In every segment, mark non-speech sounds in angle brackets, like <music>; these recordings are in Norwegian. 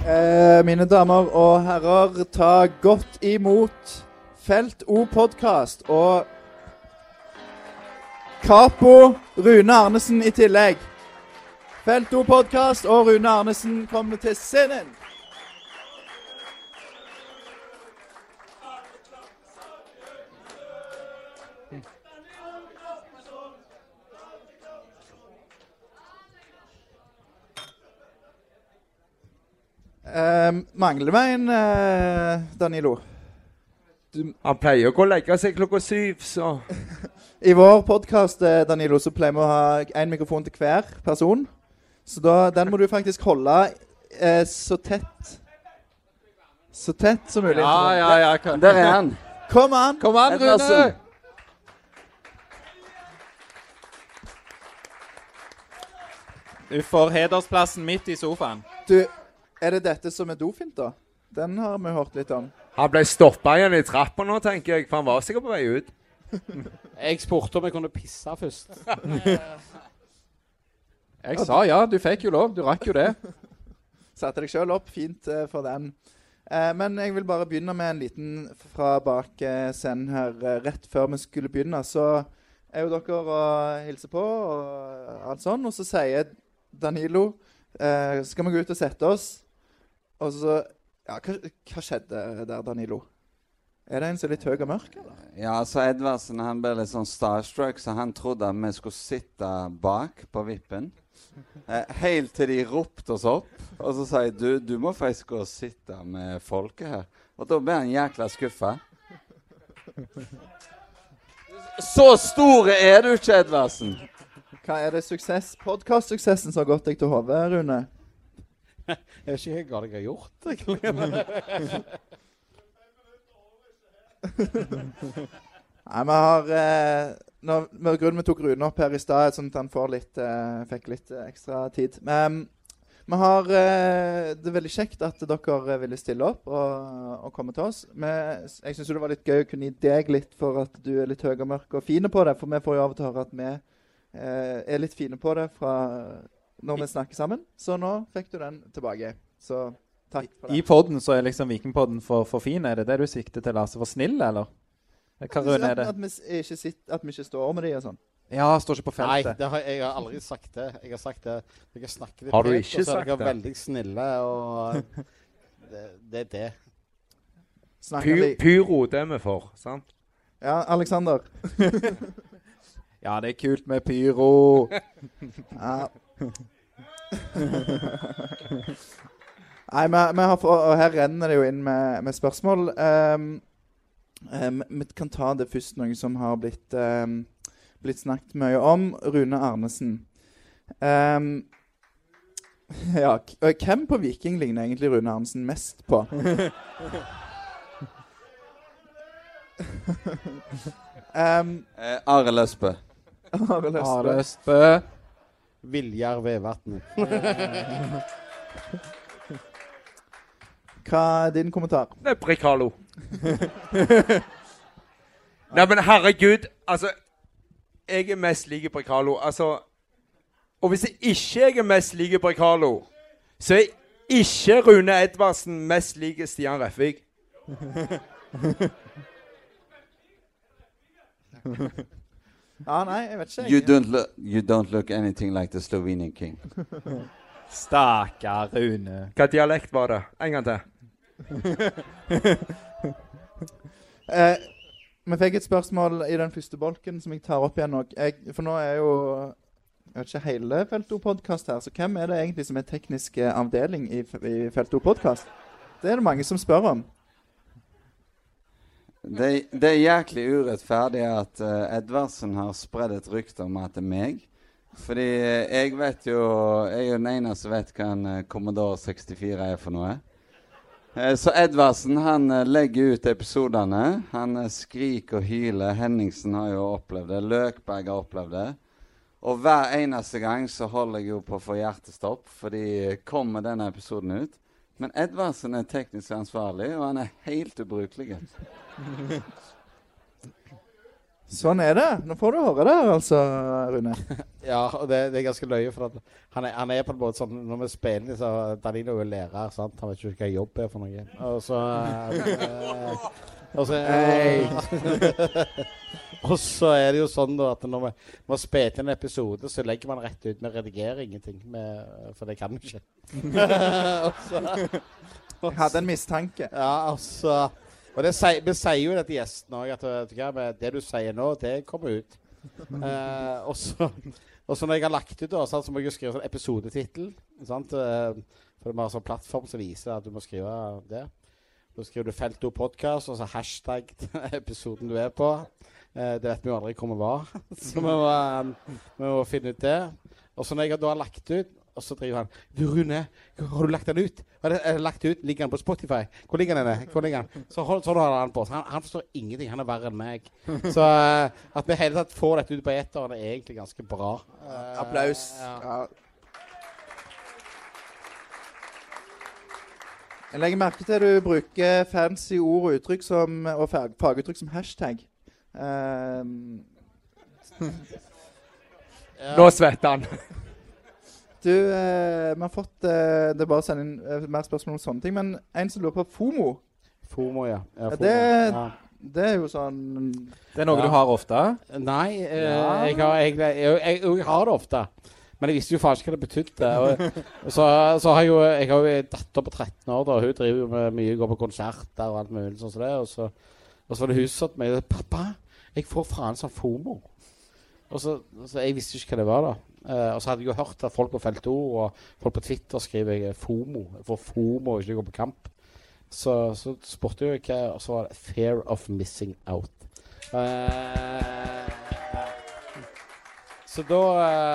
Eh, mine damer og herrer, ta godt imot Felt O-podkast og Capo Rune Arnesen i tillegg. Felt O-podkast og Rune Arnesen kommer til scenen. Eh, mangler vi en, uh, Danilo? Han pleier å ikke å legge seg klokka syv, så <laughs> I vår podkast Danilo, så pleier vi å ha én mikrofon til hver person. Så da, den må du faktisk holde uh, så tett Så tett som mulig. Ja, ja, ja. Kan. Der er han. <laughs> Kom an! kom an, Rune! Du får hedersplassen midt i sofaen. Du, er det dette som er dofint, da? Den har vi hørt litt om. Han ble stoppa igjen i trappa nå, tenker jeg, for han var sikkert på vei ut. <laughs> Jeg spurte om jeg kunne pisse først. <laughs> Jeg sa ja, du fikk jo lov. Du rakk jo det. Satte deg sjøl opp. Fint uh, for den. Uh, men jeg vil bare begynne med en liten fra bak uh, scenen her. Rett før vi skulle begynne, så er jo dere og hilser på og alt sånn. Og så sier Danilo eh, Skal vi gå ut og sette oss? Og så Ja, hva, hva skjedde der, Danilo? Er det en som er litt høy og mørk, eller? Ja, så Edvardsen han ble litt sånn starstruck, så han trodde at vi skulle sitte bak på vippen. Eh, helt til de ropte oss opp. Og så sa jeg du, du må faktisk gå og sitte med folket her. Og da ble han jækla skuffa. Så store er du ikke, Edvardsen. Hva er det suksess? Podkast-suksessen som har gått deg til hodet, Rune? <laughs> Jeg vet ikke hva jeg har gjort. egentlig. <laughs> Nei, vi har eh, Grunnen vi tok Rune opp her i stad, sånn at han litt, eh, fikk litt eh, ekstra tid. Men vi har eh, Det er veldig kjekt at dere ville stille opp og, og komme til oss. Vi, jeg syns det var litt gøy å kunne gi deg litt for at du er litt høy og mørk og fine på det. For vi får jo av og til høre at vi eh, er litt fine på det fra når vi snakker sammen. Så nå fikk du den tilbake. Så takk for det. I poden podden så er liksom Vikingpodden for, for fin. Er det det du sikter til, Lars? For snill, eller? Hva Rune er det? At vi, ikke sitter, at vi ikke står med de og sånn. Ja, står ikke på Nei, feltet. det har, jeg har aldri sagt det. Jeg har sagt det. Jeg snakker litt Har du pent, ikke og så er sagt dere det? veldig snille, og det, det er det. Pyro, det er vi for. sant? Ja, Aleksander. <laughs> Ja, det er kult med pyro. <laughs> Ja. <laughs> Nei, vi, vi har og her renner det jo inn med, med spørsmål. Vi um, vi kan ta det først, noe som har blitt, um, blitt snakket mye om. Rune Arnesen. Ehm, <laughs> ja, hvem på Viking ligner egentlig Rune Arnesen mest på? um, <laughs> Eh, Arild Østbø. Are Østbø. Viljar Vevatnet. Hva er din kommentar? Det er Bricalo. Nei, men herregud, altså Jeg er mest lik Bricalo. Altså Og hvis jeg ikke er mest lik Bricalo, så er ikke Rune Edvardsen mest lik Stian Reffvik. <laughs> <laughs> Ja, nei, jeg vet ikke. You don't, look, you don't look anything like the Slovenian king. Stakkar Rune. Hva dialekt var det? En gang til. <laughs> Eh, vi fikk et spørsmål i den første bolken som jeg tar opp igjen. Jeg, for nå er jo jeg vet ikke hele Felto-podkast her, så hvem er det egentlig som er teknisk eh, avdeling i, i Felto-podkast? Det er det mange som spør om. Det, det er jæklig urettferdig at uh, Edvardsen har spredd et rykte om at det er meg. Fordi eh, jeg vet jo Jeg er jo den eneste som vet hva en eh, Commodore 64 er for noe. Så Edvardsen han legger ut episodene. Han skriker og hyler. Henningsen har jo opplevd det. Løkberg har opplevd det. Og hver eneste gang så holder jeg jo på å få hjertestopp, fordi kommer denne episoden ut. Men Edvardsen er teknisk ansvarlig, og han er helt ubrukelig. <laughs> Sånn er det. Nå får du høre det, altså, Rune. <laughs> Ja, og det, det er ganske løye. For at han, er, han er på en måte sånn Når vi spiller, så Danilo er jo lærer. sant? Han vet ikke hva jobb er for noe. Og så eh, <laughs> Og så <laughs> Og så er det jo sånn da at når vi speter inn en episode, så legger man rett ut. Vi redigerer ingenting, med, for det kan vi ikke. <laughs> og så, Jeg hadde en mistanke. ja, altså Og det sier, vi sier jo det til gjestene òg, at du det du sier nå, det kommer ut. uh, <laughs> og så og så når jeg har lagt ut, da, så må jeg jo skrive sånn episodetittel. Eh, for vi har sånn plattform som viser at du må skrive det. Da skriver du 'Felto podkast' og så hashtag episoden du er på. Eh, det vet vi jo aldri hvor vi var, <laughs> så vi må, eh, vi må finne ut det. Og så når jeg da har lagt ut, og så driver han 'Du, Rune, har du lagt den ut?' Er det, er det lagt ut? Ligger den på Spotify? Hvor ligger den? henne? Hvor ligger den? Så hold, sånn holder han på. Så Han, han forstår ingenting. Han er verre enn meg. <laughs> Så uh, at vi hele tatt får dette ut på eteren, er egentlig ganske bra. Uh, Applaus. ja. Jeg legger merke til at du bruker fancy ord og uttrykk som, og fag, faguttrykk som hashtag. Ehm, <laughs> Nå svetter han. <laughs> du, eh, vi har fått eh, Det er bare å sende inn eh, mer spørsmål om sånne ting. Men en som lurer på FOMO. FOMO, ja. ja, Ja, FOMO. det- ja. Det er jo sånn Det er noe Ja. du har ofte. Nei, eh, Ja. jeg, har, jeg, jeg, jeg, jeg har det ofte. Men jeg visste jo faen ikke hva det betydde. Og, og <laughs> så, så har jeg jo Jeg har jo en datter på 13 år, da. Hun driver jo med mye, går på konserter og alt mulig sånn som det. Og så, og så var det hun som sa til meg 'Pappa, jeg får faen sånn FOMO'. Og så, så Jeg visste ikke hva det var, da. Eh, og så hadde jeg jo hørt at folk på Felt Ord og folk på Twitter skriver jeg FOMO. Jeg får FOMO ikke går på kamp. Så, så spurte jeg hva, og så var det 'Fear of missing out'. Eh, så da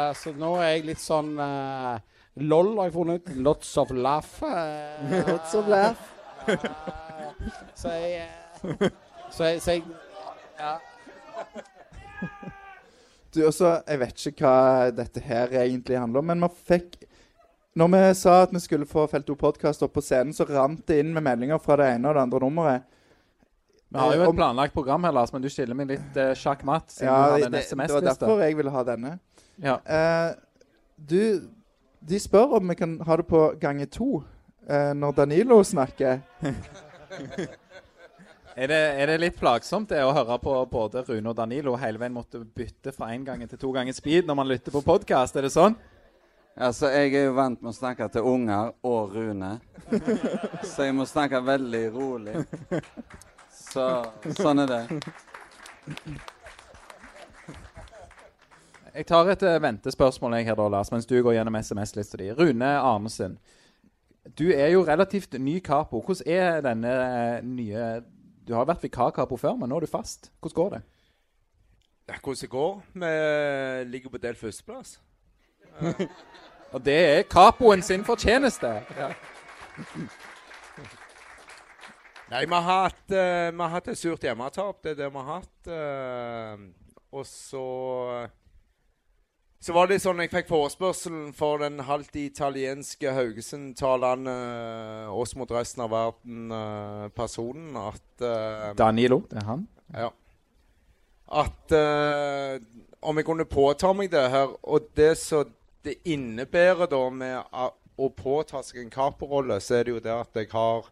eh, Så nå er jeg litt sånn eh, LOL har jeg funnet. Lots of laugh. eh, Lots of laugh. eh, så jeg eh, Så jeg, så jeg Ja. <laughs> Du, også, Jeg vet ikke hva dette her egentlig handler om, men vi fikk Når vi sa at vi skulle få Felt O-podkast opp på scenen, så rant det inn med meldinger fra det ene og det andre nummeret. Vi har jo Eh, et om- planlagt program her, Lars, men du stiller meg litt uh, sjakk-matt siden Ja, du har det, det var derfor jeg ville ha denne. Ja. Eh, du, de spør om vi kan ha det på gange to eh, når Danilo snakker. <laughs> Er det, er det litt plagsomt det å høre på både Rune og Danilo hele veien måtte bytte fra én gang til to ganger speed når man lytter på podkast? Er det sånn? Altså, jeg er jo vant med å snakke til unger og Rune. Så jeg må snakke veldig rolig. Så sånn er det. Jeg tar et uh, ventespørsmål jeg her da, Lars, mens du går gjennom SMS-lista di. Rune Arnesen. Du er jo relativt ny capo. Hvordan er denne eh, nye Du har vært vikarkapo før, men nå er du fast. Hvordan går det? Ja, hvordan det går? Vi ligger på del førsteplass. <laughs> Og det er kapoen sin fortjeneste. Ja. <laughs> Nei, vi har hatt, uh, vi har hatt et surt hjemmetap. Det er det vi har hatt. Uh, og så Så var det sånn jeg fikk forespørselen for den halvt italienske Haugesund-talende eh, oss mot resten av verden-personen at eh, Danilo, det er han. Ja. At eh, om jeg kunne påta meg det her, og det som det innebærer da med å påta seg en capo-rolle, så er det jo det at jeg har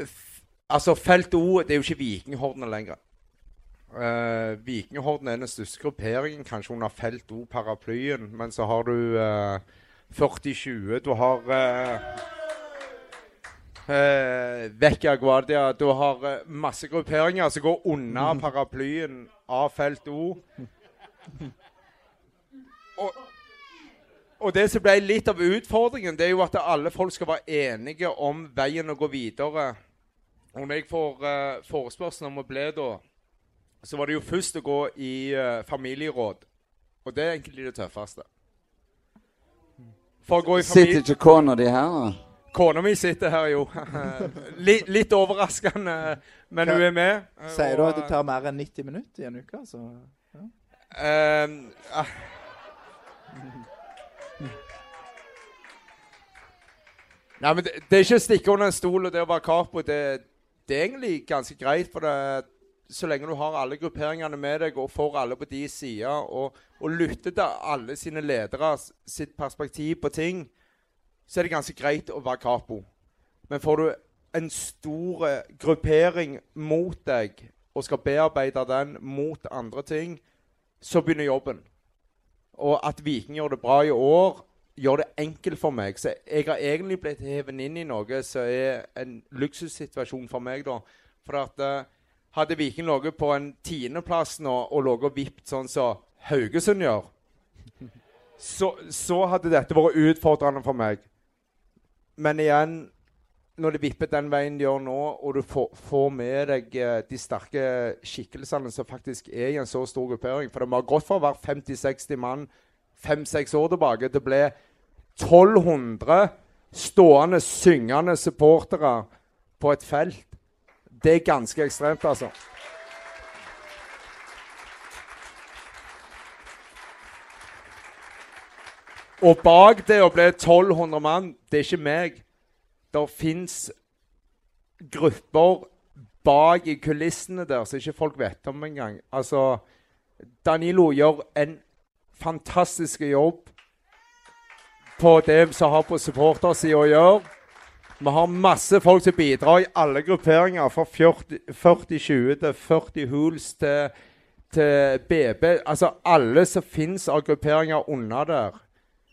f Altså, Felt O det er jo ikke Vikinghordene lenger. Uh, Vikinghorden er den største grupperingen, kanskje under Felt O-paraplyen. Men så har du uh, 40-20. Du har uh, Eh, Vecchia Guardia. Du har uh, masse grupperinger som går unna <laughs> paraplyen av felt O. Og, og det som ble litt av utfordringen, det er jo at alle folk skal være enige om veien å gå videre. Og når jeg får uh, forespørsel om å bli da, så var det jo først å gå i uh, familieråd. Og det er egentlig det tøffeste. For å gå i Sitter ikke kona di her, da? Kona mi sitter her, jo. <laughs> litt, litt overraskende, men hun er med. Sier du at det tar mer enn 90 minutter i en uke? Så eh, ah. Nei, men det, det er ikke å stikke under en stol, og det å være capo, det, det er egentlig ganske greit. For det, så lenge du har alle grupperingene med deg og får alle på de sider, og, og lytter til alle sine ledere sitt perspektiv på ting, så er det ganske greit å være capo. Men får du en stor eh, gruppering mot deg og skal bearbeide den mot andre ting, så begynner jobben. Og at Viking gjør det bra i år, gjør det enkelt for meg. Så jeg har egentlig blitt hevet inn i noe som er en luksussituasjon for meg, da. For at uh, hadde Viking ligget på en tiendeplass nå og ligget og vippet sånn som så Haugesund gjør, så, så hadde dette vært utfordrende for meg. Men igjen, når det vipper den veien de gjør nå, og du får, får med deg eh, de sterke skikkelsene som faktisk er i en så stor gruppering For det har gått fra å være 50-60 mann fem-seks år tilbake til å bli 1200 stående, syngende supportere på et felt. Det er ganske ekstremt, altså. Og bak det å bli 1200 mann, det er ikke meg. Det fins grupper bak i kulissene der som ikke folk vet om engang. Altså, Danilo gjør en fantastisk jobb på det som har på supportersida å gjøre. Vi har masse folk som bidrar i alle grupperinger, fra 40-20 til 40 Hools til, til BB. Altså alle som fins av grupperinger under der,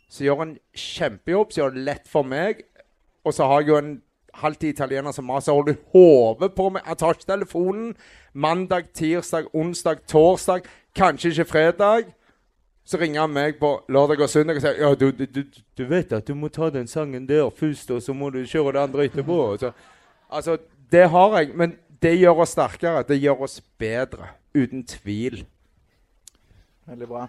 som gjør en kjempejobb, som gjør det lett for meg. Og så har jeg jo en halvtid italiener som maser holder hodet på meg. Han tar ikke telefonen mandag, tirsdag, onsdag, torsdag, kanskje ikke fredag. Så ringer han meg på lørdag og søndag og sier ja, du, du, du, vet at du må ta den sangen der først, og så må du kjøre det andre etterpå. Så, altså, det har jeg, men det gjør oss sterkere. Det gjør oss bedre. Uten tvil. Veldig bra.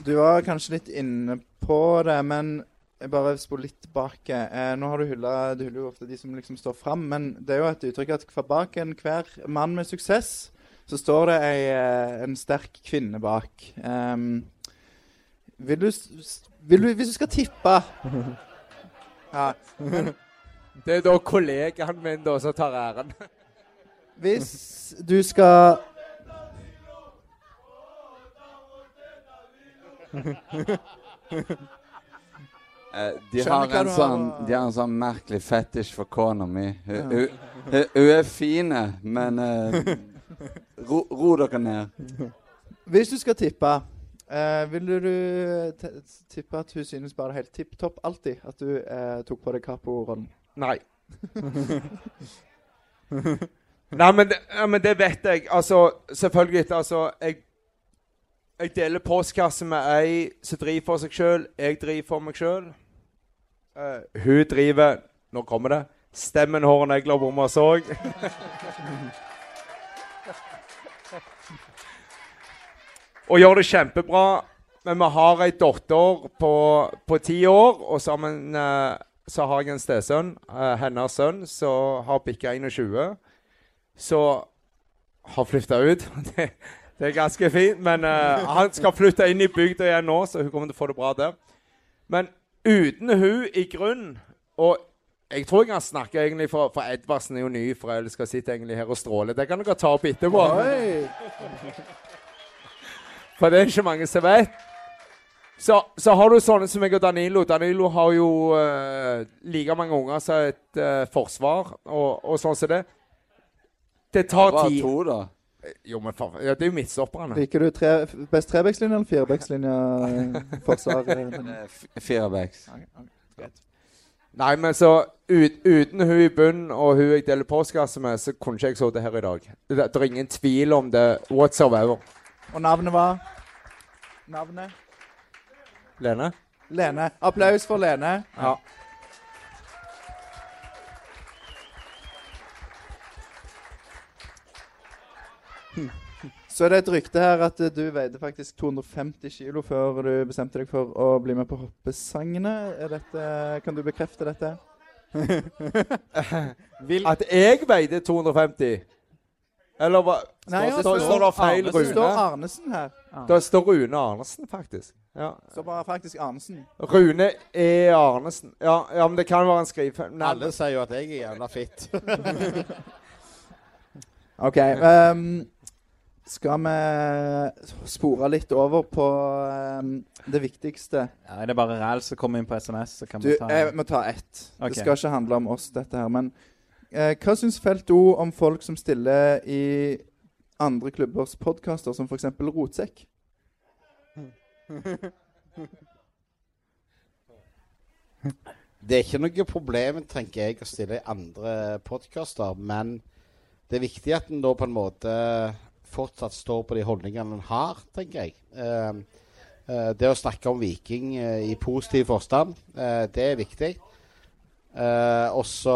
Du var kanskje litt inne på det, men jeg bare spor litt tilbake. Eh, nå har Du hylla, du hyller jo ofte de som liksom står fram, men det er jo et uttrykk at bak enhver mann med suksess, så står det ei, eh, en sterk kvinne bak. Um, vil, du, vil, du, Hvis du skal tippe <laughs> ja, Det er da kollegaen min da som tar æren. <laughs> Hvis du skal <laughs> Eh, de, har en sånn, de har en sånn merkelig fetisj for kona mi. Hun, hun, hun, hun er fine, men eh, <laughs> ro, ro dere ned. Hvis du skal tippe, eh, vil du t tippe at hun synes bare helt tipp topp alltid? At du eh, tok på deg capo-rollen? Nei. <laughs> Nei, men det, ja, men det vet jeg. Altså, selvfølgelig. Altså, jeg, jeg deler postkasse med ei som driver for seg sjøl. Jeg driver for meg sjøl. hun driver Nå kommer det. Stemmen, hår og negler bommer så. og gjør det kjempebra. Men vi har ei datter på, ti år, og sammen eh, så har jeg en stesønn, uh, hennes sønn, som har bikka 21. Så har flytta ut. <laughs> Det, er ganske fint. Men uh, han skal flytte inn i bygda igjen nå, så hun kommer til å få det bra der. Men uten hun i grunn Og jeg tror jeg kan snakke egentlig for, for Edvardsen er jo nyforelska, sitter egentlig her og stråler. Det kan dere ta opp etterpå. For det er ikke mange som vet. Så, så har du sånne som meg og Danilo. Danilo har jo uh, like mange unger som et uh, forsvar, og, og sånn som det. Det tar tid. Bare to, da. Jo, men faen, ja, det er jo midtstopperne. Liker du tre, best trebekslinje eller firebekslinje <laughs> forsvar? eh, f- Firebacks. Nei, men så ut, uten hun i bunnen og hun jeg deler postkasse med, så kunne ikke jeg sittet her i dag. Det, det er ingen tvil om det whatsoever. Og navnet var? Navnet? Lene? Lene. Applaus for Lene. Ja. Så er det et rykte her at du veide faktisk 250 kilo før du bestemte deg for å bli med på hoppesangene. Er dette, kan du bekrefte dette? <laughs> At jeg veide 250? Eller hva? Nei, står, ja, står, står det feil Rune? står Arnesen her. Det står Rune Arnesen, faktisk. Ja. Så bare faktisk Arnesen. Rune E. Arnesen. Ja, ja, men det kan være en skrivefeil. Alle sier jo at jeg er jævla fit. <laughs> OK. Um, skal vi spore litt over på um, det viktigste? Ja, er det bare ræl som kommer inn på SMS, så kan Du, vi ta jeg må ta ett. Okay. Det skal ikke handle om oss, dette her. Men uh, hva syns Felt O om folk som stiller i andre klubbers podkaster, som f.eks. Rotsekk? Det er ikke noe problem, tenker jeg, å stille i andre podkaster, men det er viktig at en da på en måte fortsatt står på de holdningene en har, tenker jeg. Eh, eh, det å snakke om Viking eh, i positiv forstand, eh, det er viktig. Også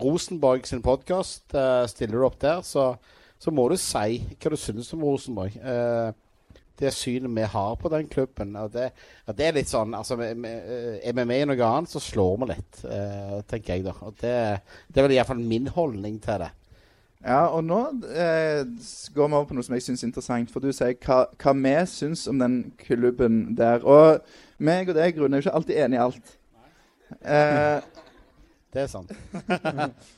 Rosenborg sin podkast, stiller du opp der, så, så må du si hva du synes om Rosenborg. Eh, det synet vi har på den klubben. Og det, og det er litt sånn altså, eh, Er vi med i noe annet, så slår vi litt, uh, tenker jeg. da. Og det, det er vel iallfall min holdning til det. Ja, og nå eh, går vi over på noe som jeg syns er interessant. For du sier hva, hva vi syns om den klubben der. Og meg og deg, Rune, er jo ikke alltid enig i alt. Eh, Det er sant. <laughs>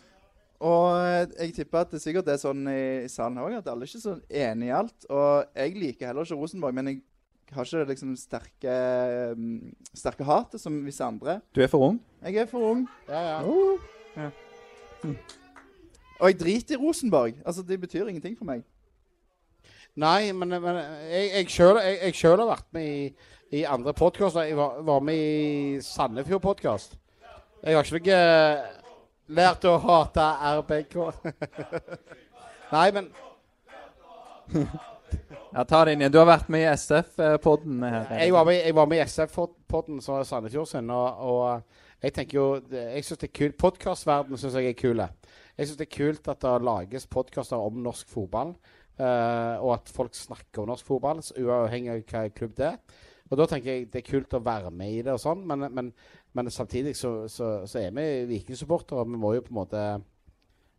og eh, jeg tipper at det sikkert er sånn i, i salen òg, at alle er ikke så enig i alt. Og jeg liker heller ikke Rosenborg, men jeg har ikke det liksom sterke, mm, sterke hatet som visse andre. Du er for ung? Jeg er for ung. Ja, ja. Oh. Og jeg driter i Rosenborg. Altså, Det betyr ingenting for meg. Nei, men, men jeg, jeg sjøl jeg, jeg selv har vært med i, i andre podkaster. Jeg var, var med i Sandefjord-podkast. Jeg har ikke noe lært å hate RBK. <laughs> Nei, men <laughs> Ja, ta det inn igjen. Du har vært med i SF-podden her. jeg var med, jeg var med i SF-podden som var Sandefjord sin, og, og jeg tenker jo Jeg syns det er kult. Podkastverdenen syns jeg er kul. Jeg syns det er kult at det lages podkaster om norsk fotball. uh, og at folk snakker om norsk fotball, uavhengig av hva klubb det er. Og da tenker jeg det er kult å være med i det og sånn, men, men, men samtidig så, så, så er vi vikingsupportere. Vi må jo på en måte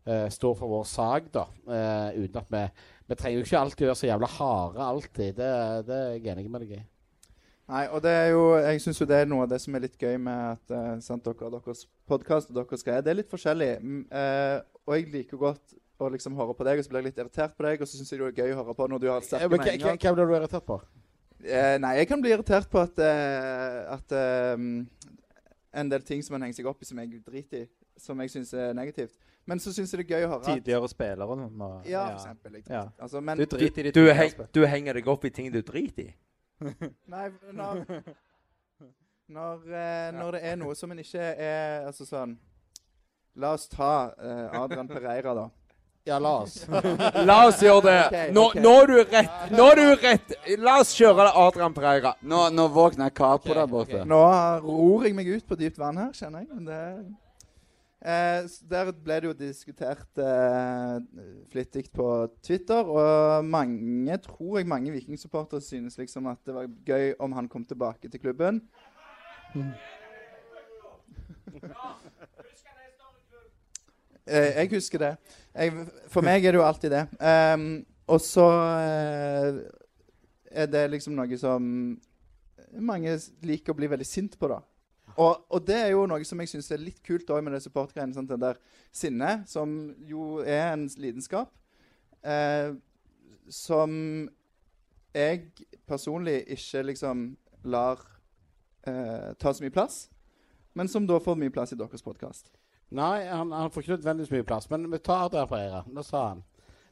eh, stå for vår sak, da. eh, uten at vi Vi trenger jo ikke alltid være så jævla harde alltid. Det, det er jeg enig med deg i. Nei, og det er jo, jeg syns jo det er noe av det som er litt gøy med at eh, sant, dere og deres podkast og deres greier. Det er litt forskjellig. Eh, og jeg liker godt å liksom høre på deg, og så blir jeg litt irritert på deg, og så syns jeg det er gøy å høre på når du har sterke meninger. hva- Hva blir du irritert på? Eh, nei, jeg kan bli irritert på at, at eh, en del ting som man henger seg opp i, som jeg driter i, som jeg syns er negativt. Men så syns jeg det er gøy å høre at Tidligere spillere og sånn. Ja, for eksempel. Ja. altså, men Du driter i ditt Du, tidligere heng, du henger deg opp i ting du driter i? <laughs> Nei, når, når, eh, når det er noe som en ikke er Altså sånn La oss ta eh, Adrian Pereira, da. Ja, la oss. <laughs> La oss gjøre det. Nå, okay. nå er du rett. Nå er du rett. La oss kjøre det, Adrian Pereira. Nå, nå våkner Capo okay, der borte. Okay. Nå ror jeg meg ut på dypt vann her, kjenner jeg. Men det eh, Der ble det jo diskutert eh, flittig på Twitter, og mange, tror jeg mange vikingsupportere synes liksom at det var gøy om han kom tilbake til klubben. <laughs> Eh, jeg husker det. Jeg, for meg er det jo alltid det. Um, og så eh, er det liksom noe som mange liker å bli veldig sint på, da. Og, og det er jo noe som jeg syns er litt kult òg med det supportgreiene. Sånn, Det der sinnet, som jo er en lidenskap, eh, som jeg personlig ikke liksom lar eh, ta så mye plass, men som da får mye plass i deres podkast. Nei, han, han får ikke nødvendigvis mye plass. Men vi tar Adria Pereira. Nå sa han.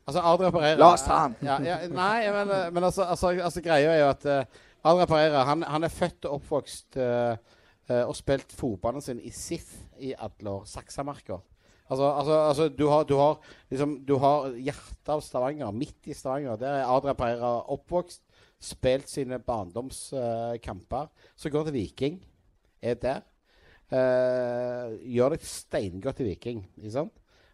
Altså, Adria Pereira La oss ta han. Ja, ja, nei, men, eh, men altså, altså, altså greia er jo at uh, Adria Pereira han, han er født og oppvokst uh, uh, og spilt fotballen sin i SIF i alle år. Saksamarka. Altså, altså, altså du, har, du, har, liksom, du har hjertet av Stavanger, midt i Stavanger. Der er Adria Pereira oppvokst. Spilt sine barndomskamper. så går til Viking. Er der. Eh, gjør det steingodt i Viking.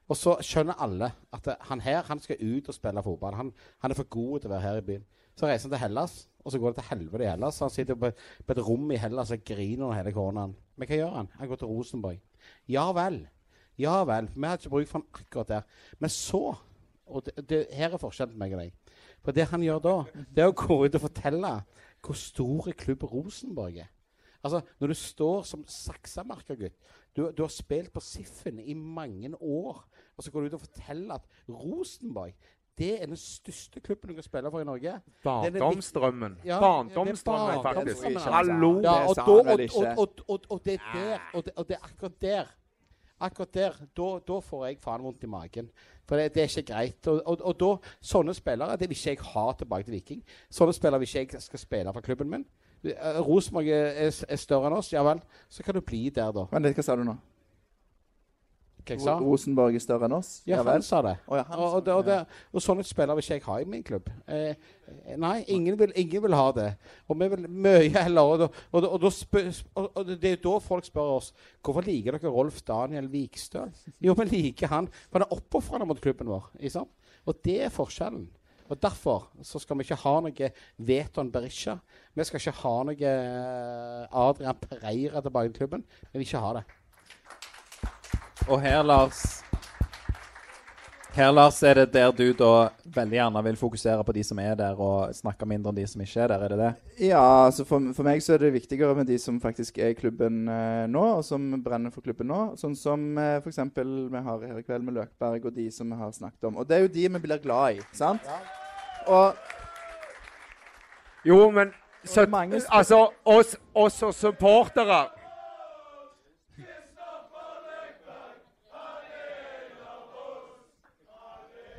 Og så skjønner alle at han her han skal ut og spille fotball. Han, han er for god til å være her i byen. Så reiser han til Hellas, og så går det til helvete i Hellas. Han sitter på, på et rom i Hellas og griner under hele koronaen. Men hva gjør han? Han går til Rosenborg. Ja vel. Ja vel. Vi hadde ikke bruk for han akkurat der. Men så Og det, det, her er forskjellen på meg og deg. For det han gjør da, det er å gå ut og fortelle hvor stor klubb Rosenborg er. Altså, Når du står som saksamarka-gutt du, du har spilt på Siffen i mange år, og så går du ut og forteller at Rosenborg det er den største klubben du kan spille for i Norge. Barndomsdrømmen. Ja, Barndomsdrømmen, faktisk. Hallo! Ja, og det er der, og det, og det er akkurat der Akkurat der, da, da får jeg faen vondt i magen. For det, det er ikke greit. Og, og, og da, sånne spillere det vil ikke jeg ha tilbake til Viking. Sånne spillere vil ikke jeg skal spille for klubben min. Eh, Rosenborg er, er, større enn oss, ja vel. Så kan du bli der, da. Men hva sa du nå? Hva jeg sa? Rosenborg er større enn oss? Ja, han sa det. Oh, ja, han Og, og, det, og, det, og sånne spillere vil ikke jeg ha i min klubb. Eh, nei, ingen vil, ingen vil ha det. Og vi vil mye heller. Og, det er da folk spør oss hvorfor liker dere Rolf Daniel Vikstøl. Jo, vi liker han, for han er oppofrende mot klubben vår. Ikke sant? Og det er forskjellen. Og Derfor så skal vi ikke ha noe Veton Berisha. Vi skal ikke ha noe eh, Adrian Pereira tilbake i klubben. Vi vil ikke ha det. Og her, Lars Her, Lars, er det der du da veldig gjerne vil fokusere på de som er der, og snakke mindre om de som ikke er der. Er det det? Ja, altså for, for meg så er det viktigere med de som faktisk er i klubben eh, nå, og som brenner for klubben nå. Sånn som eh, f.eks. vi har her i kveld med Løkberg og de som vi har snakket om. Og det er jo de vi blir glad i, sant? Og Jo, men så, mange Altså, oss, oss som supportere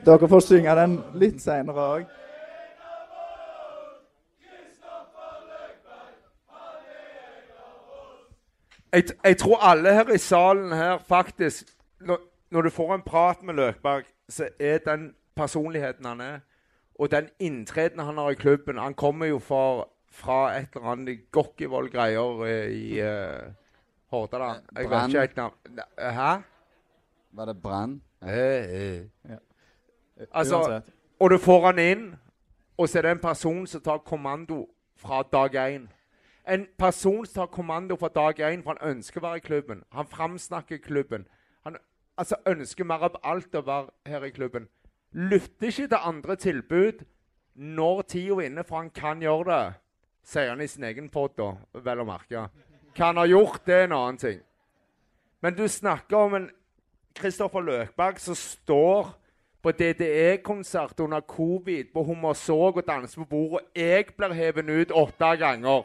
dere får synge den litt seinere òg. jeg, jeg tror alle her i salen her faktisk når, når du får en prat med Løkberg, så er den personligheten han er, og den inntredenen han har i klubben Han kommer jo fra, fra et eller annet Gokkivoll-greier eh, i uh, Hordaland. Jeg vet ikke helt navn. Hæ? Var det Brann? Eh, eh. Altså, Uansett. og du får han inn, og så er det en person som tar kommando fra dag én. En person som tar kommando fra dag én, for han ønsker å være i klubben. Han framsnakker klubben. Han altså, ønsker mer av alt å være her i klubben. Lytter ikke til andre tilbud når tida er inne, for han kan gjøre det. Sier han i sin egen pod, vel å merke. Hva han har gjort, det er en annen ting. Men du snakker om en Kristoffer Løkberg som står på DDE-konsert under covid på Hummersåk og danser på bordet. Jeg blir hevet ut åtte ganger,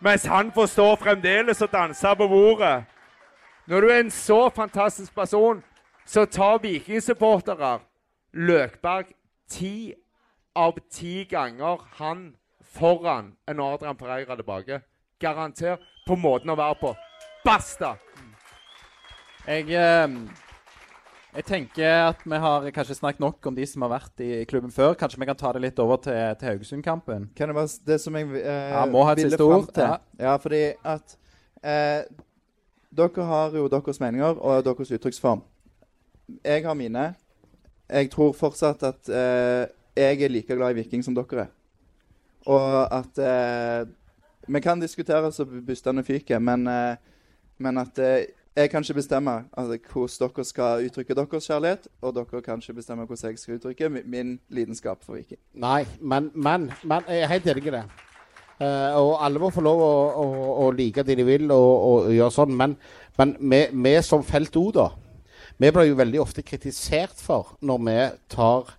mens han forstår fremdeles å danse på bordet. Når du er en så fantastisk person, så tar vikingsupportere Løkberg ti av ti ganger han foran en Adrian Pereira tilbake. Garantert på måten å være på. Basta! Jeg, eh, jeg tenker at vi har kanskje snakket nok om de som har vært i klubben før. Kanskje vi kan ta det litt over til, til Haugesund-kampen. Kan det være det som jeg eh, Ja, må ha et ville fram til? Ja. fordi at eh, Dere har jo deres meninger og deres uttrykksform. Jeg har mine. Jeg tror fortsatt at eh, jeg er like glad i Viking som dere er. Og at eh, Vi kan diskutere så bustene fyker, men, eh, men at eh, jeg kan ikke bestemme altså, hvordan dere skal uttrykke deres kjærlighet, og dere kan ikke bestemme hvordan jeg skal uttrykke min lidenskap for Viking. Nei, men, men, men jeg er helt enig i det. Uh, og alle må få lov å, å, å like det de vil og, og gjøre sånn. Men, men vi, vi som felt O, da, vi blir jo veldig ofte kritisert for når vi tar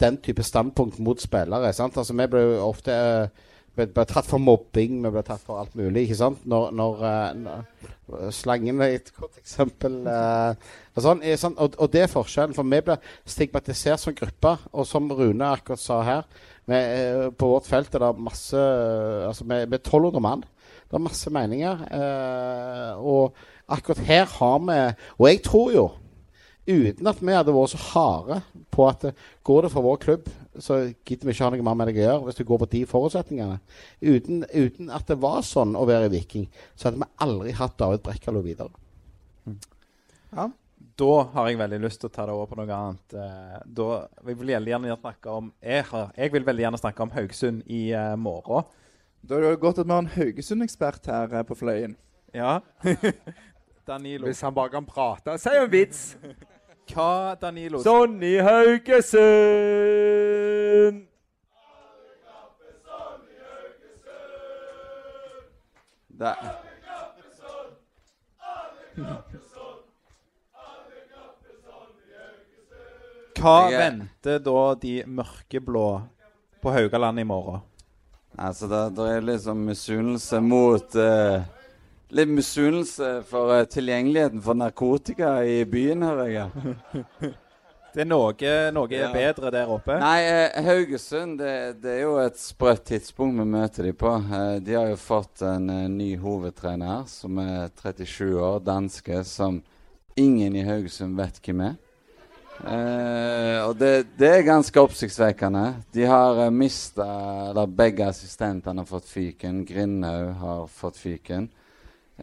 den type standpunkt mot spillere. sant? Altså, Vi blir jo ofte eh, vi ble tatt for mobbing, vi ble tatt for alt mulig. ikke sant? Når, når, eh, når Slangen er et godt eksempel. eh, og, sånn, og, og det er forskjellen. For vi blir stigmatisert som gruppe. Og som Rune akkurat sa her, vi, eh, på vårt felt er det masse altså Vi er 1200 mann. Det er masse meninger. og akkurat her har vi Og jeg tror jo Uten at vi hadde vært så harde på at eh, går det for vår klubb, så gidder vi ikke ha noe mer med deg å gjøre hvis du går på de forutsetningene. Uten, uten at det var sånn å være Viking, så hadde vi aldri hatt David Brekkalo videre. Ja. Da har jeg veldig lyst til å ta det over på noe annet. Eh, da jeg vil veldig gjerne snakke om Jeg, har, jeg vil veldig gjerne snakke om Haugesund i uh, morgen. Da er det godt at vi har en Haugesund-ekspert her på Fløyen. Ja. <laughs> Danilo. Hvis han bare kan prate. Si en vits! <laughs> Hva, Danilo? Sonny Haugesund! Det, Hva Haugesund! Hva venter da de mørkeblå på Haugaland i morgen? altså, det, det er liksom misunnelse mot eh, Litt misunnelse for eh, tilgjengeligheten for narkotika i byen, hører jeg. <laughs> Det er noe, noe Ja. bedre der oppe? Nei, eh, Haugesund det, det er jo et sprøtt tidspunkt vi møter de på. Eh, de har jo fått en eh, ny hovedtrener som er 37 år, danske, som ingen i Haugesund vet hvem er. Eh, og det, det er ganske oppsiktsvekkende. De har eh, mista Eller begge assistentene har fått fyken. Grindhaug har fått fyken.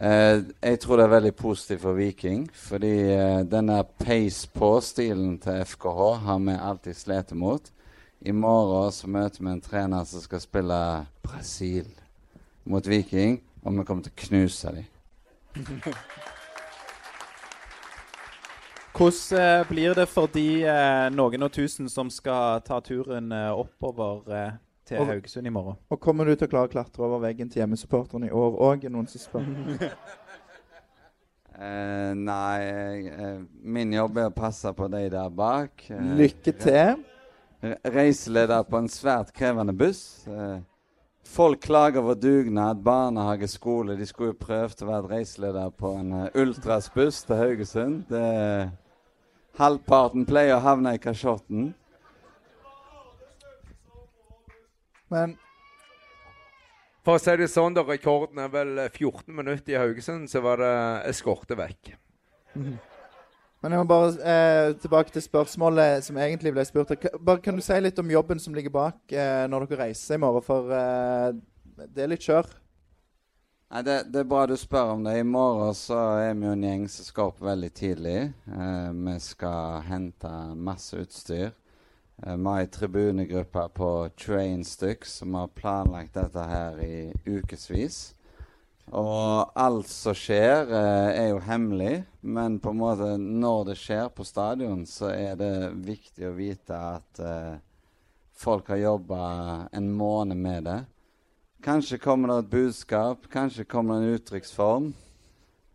Eh, jeg tror det er veldig positivt for Viking, fordi eh, denne pace på-stilen til FKH har vi alltid slitt mot. I morgen så møter vi en trener som skal spille Brasil mot Viking, og vi kommer til å knuse dem. <laughs> Hvordan eh, blir det for de eh, noen og tusen som skal ta turen eh, oppover eh, til Og- Haugesund i morgen? Og kommer du til å klare å klatre over veggen til hjemmesupporterne i år òg? Noen som spør. uh, <laughs> nei, eh, min jobb er å passe på de der bak. Uh, Lykke til. Re- Reiseleder på en svært krevende buss. Folk klager over dugnad, barnehage, skole. De skulle jo prøvd å være reiseleder på en ultras buss til Haugesund. Det, halvparten pleier å havne i kasjotten. Men For å si det sånn, da, rekorden er vel eh, 14 minutter i Haugesund, så var det eskorte vekk. Men jeg må bare eh, tilbake til spørsmålet som egentlig ble spurt. Bare Kan du si litt om jobben som ligger bak eh, når dere reiser i morgen? For eh, det er litt kjør. Nei, det, det er bra du spør om det. I morgen så er vi jo en gjeng som skal opp veldig tidlig. Eh, vi skal hente masse utstyr. Eh, vi har tribunegruppe på Train Styx, som har planlagt dette her i ukevis. Og alt som skjer, eh, er jo hemmelig. Men på en måte når det skjer på stadion, så er det viktig å vite at eh, folk har jobba en måned med det. Kanskje kommer det et budskap, kanskje kommer det en uttrykksform.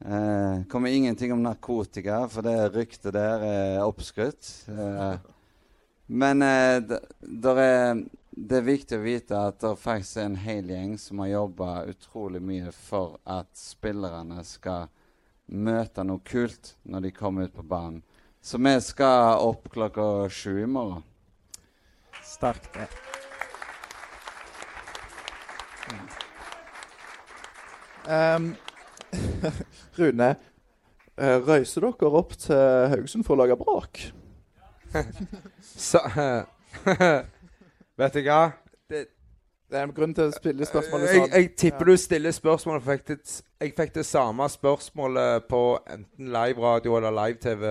Eh, kommer ingenting om narkotika, for det ryktet der er oppskrytt. Eh, men eh, der er, det er viktig å vite at det faktisk er en hel gjeng som har jobba utrolig mye for at spillerne skal møte noe kult når de kommer ut på banen. Så vi skal opp klokka sju i morgen. Sterkt. det. Um, <laughs> Rune, eh, røyser dere opp til Haugesund for å lage bråk? Så <laughs> Vet du hva? Det, Det er en grunn til å spille spørsmålet jeg, sånn. jeg tipper du stiller spørsmålet for jeg fikk, det, jeg fikk det samme spørsmålet på enten live-radio eller live-TV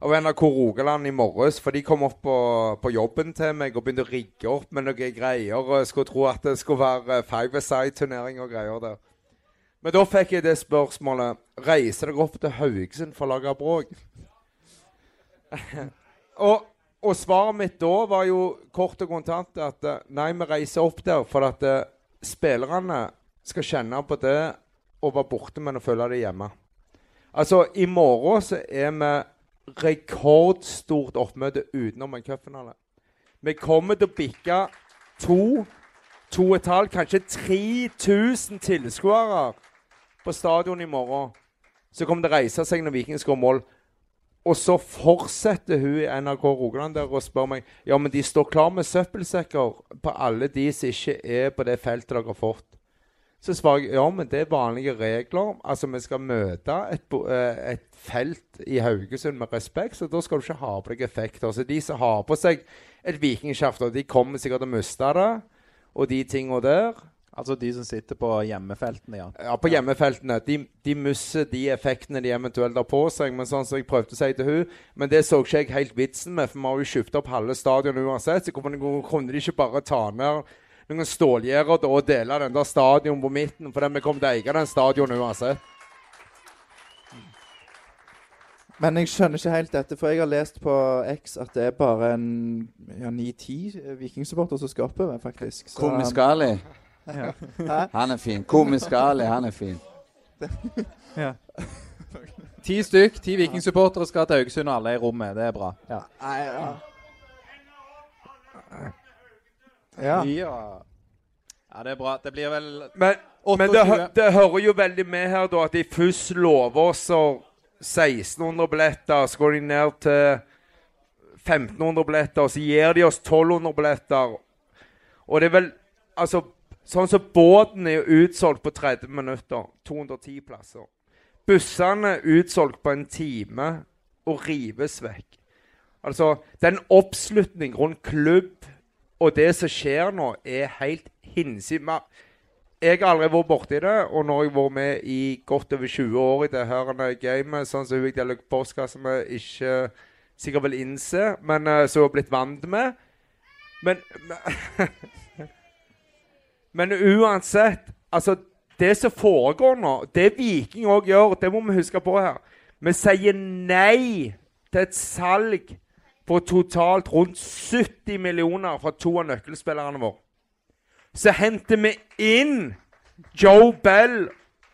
av NRK Rogaland i morges. For de kom opp på, på jobben til meg og begynte å rigge opp med noen greier. Og skulle tro at det skulle være five-a-side-turnering og greier der. Men da fikk jeg det spørsmålet Reiser dere opp til Haugesund for å lage bråk? <laughs> og, og svaret mitt da var jo kort og kontant at eh, nei, vi reiser opp der for at uh, spillerne skal kjenne på det å være borte, men å føle det hjemme. Altså, i morgen så er vi rekordstort oppmøte utenom en cupfinale. Vi kommer til å bikke to, to og et halvt, kanskje 3000 tilskuere på stadion i morgen. Så kommer det reise seg når Viking skårer mål. Og så fortsetter hun i NRK Rogaland der og spør meg Ja, men de står klar med søppelsekker på alle de som ikke er på det feltet dere har fått. Så svarer jeg ja, men det er vanlige regler. Altså, vi skal møte et, eh, et felt i Haugesund med respekt, så da skal du ikke ha på deg effekter. Så de som har på seg et vikingskjafte, de kommer sikkert til å miste det, og de tinga der. Altså de som sitter på hjemmefeltene, ja. Ja, på hjemmefeltene. De, de mister de effektene de eventuelt har på seg. Men sånn som jeg prøvde å si til hun, men det så ikke jeg helt vitsen med, for vi har jo skifta opp halve stadion uansett. Så kunne de, kunne de ikke bare ta ned noen stålgjerder og dele den der stadion på midten, for vi kommer til å eie den stadion uansett. Men jeg skjønner ikke helt dette, for jeg har lest på X at det er bare en ja, ni-ti vikingsupporter som skal oppover, faktisk. Så- Komisk Ali. Han er fin. Komisk Ali, han er fin. Ti stykk, ti vikingsupportere skal til Haugesund, og alle er i rommet. Det er bra. Ja. Ja. ja. Ja. ja, det er bra. Det blir vel Men, men det, hø- det hører jo veldig med her da at de først lover oss 1600 billetter, så går de ned til 1500 billetter, så gir de oss 1200 billetter. Og det er vel Altså, sånn som båten er jo utsolgt på 30 minutter. 210 plasser. Bussene er utsolgt på en time og rives vekk. Altså, den oppslutning rundt klubb og det som skjer nå, er helt hinsides. Jeg har aldri vært borti det, og nå har jeg vært med i godt over 20 år i det her gamet, sånn som hun jeg deler postkasse med, ikke sikkert vil innse, men uh, som hun har blitt vant med. Men Men <laughs> uansett, altså Det som foregår nå, det Viking òg gjør, det må vi huske på her. Vi sier nei til et salg på totalt rundt 70 millioner fra to av nøkkelspillerne våre. Så henter vi inn Joe Bell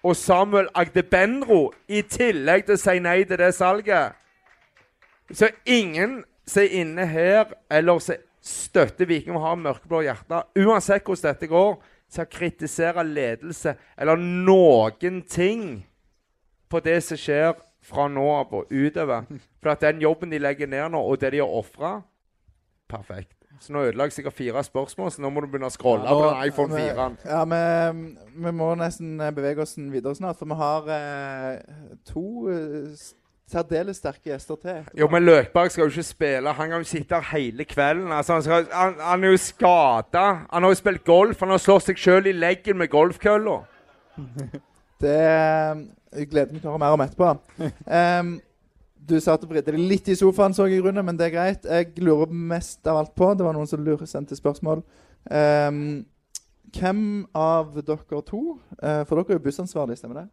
og Samuel Agdebenro i tillegg til å si nei til det salget. Så ingen som er inne her, eller som støtter Viking og har mørkeblå hjerte. uansett hvordan dette går, til å kritisere ledelse eller noen ting på det som skjer fra nå av og utover. For at den jobben de legger ned nå, og det de har ofra Perfekt. Så nå ødela jeg sikkert fire spørsmål, så nå må du begynne å scrolle Ja, på den iPhone 4. Ja, vi, vi må nesten bevege oss videre snart, for vi har eh, to eh, særdeles sterke gjester til. Jo, men Løkberg skal jo ikke spille. Han kan jo sitte her hele kvelden. Altså, han, skal, han, han er jo skada. Han har jo spilt golf. Han har slått seg sjøl i leggen med golfkølla. <laughs> Det eh, jeg gleder meg til å høre mer om etterpå. Um, du satt og vridde deg litt i sofaen, så jeg, grunnen, men det er greit. Jeg lurer mest av alt på Det var noen som lurer sendte spørsmål. Um, hvem av dere to eh, For dere er jo bussansvarlig, stemmer det?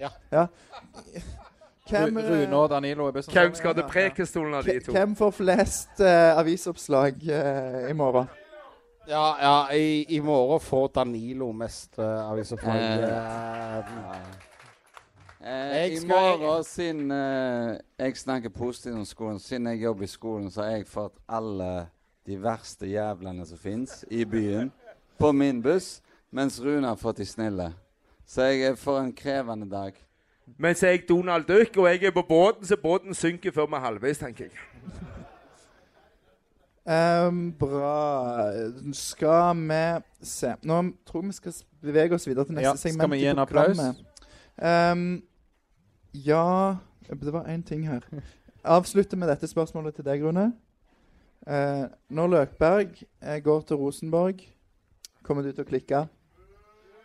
Ja. Hvem, eh, Rune og Danilo er bussen. Hvem skal til Prekestolen av de to? hvem får flest uh, avisoppslag uh, i morgen? Ja, ja i, i morgen får Danilo mest uh, avisoppslag. Jeg I morgen, siden jeg snakker positivt om skolen, siden jeg jobber i skolen, så har jeg fått alle de verste jævlene som fins i byen, på min buss, mens Rune har fått de snille. Så jeg er for en krevende dag. Mens jeg er Donald Duck, og jeg er på båten, så båten synker før vi er halvveis, tenker jeg. Um, bra. Skal vi se Nå tror jeg vi skal bevege oss videre til neste Ja, skal vi gi en applaus? Um, ja Det var én ting her. Avslutter med dette spørsmålet til deg, Rune. Uh, når Løkberg eh, går til Rosenborg, kommer du til å klikke?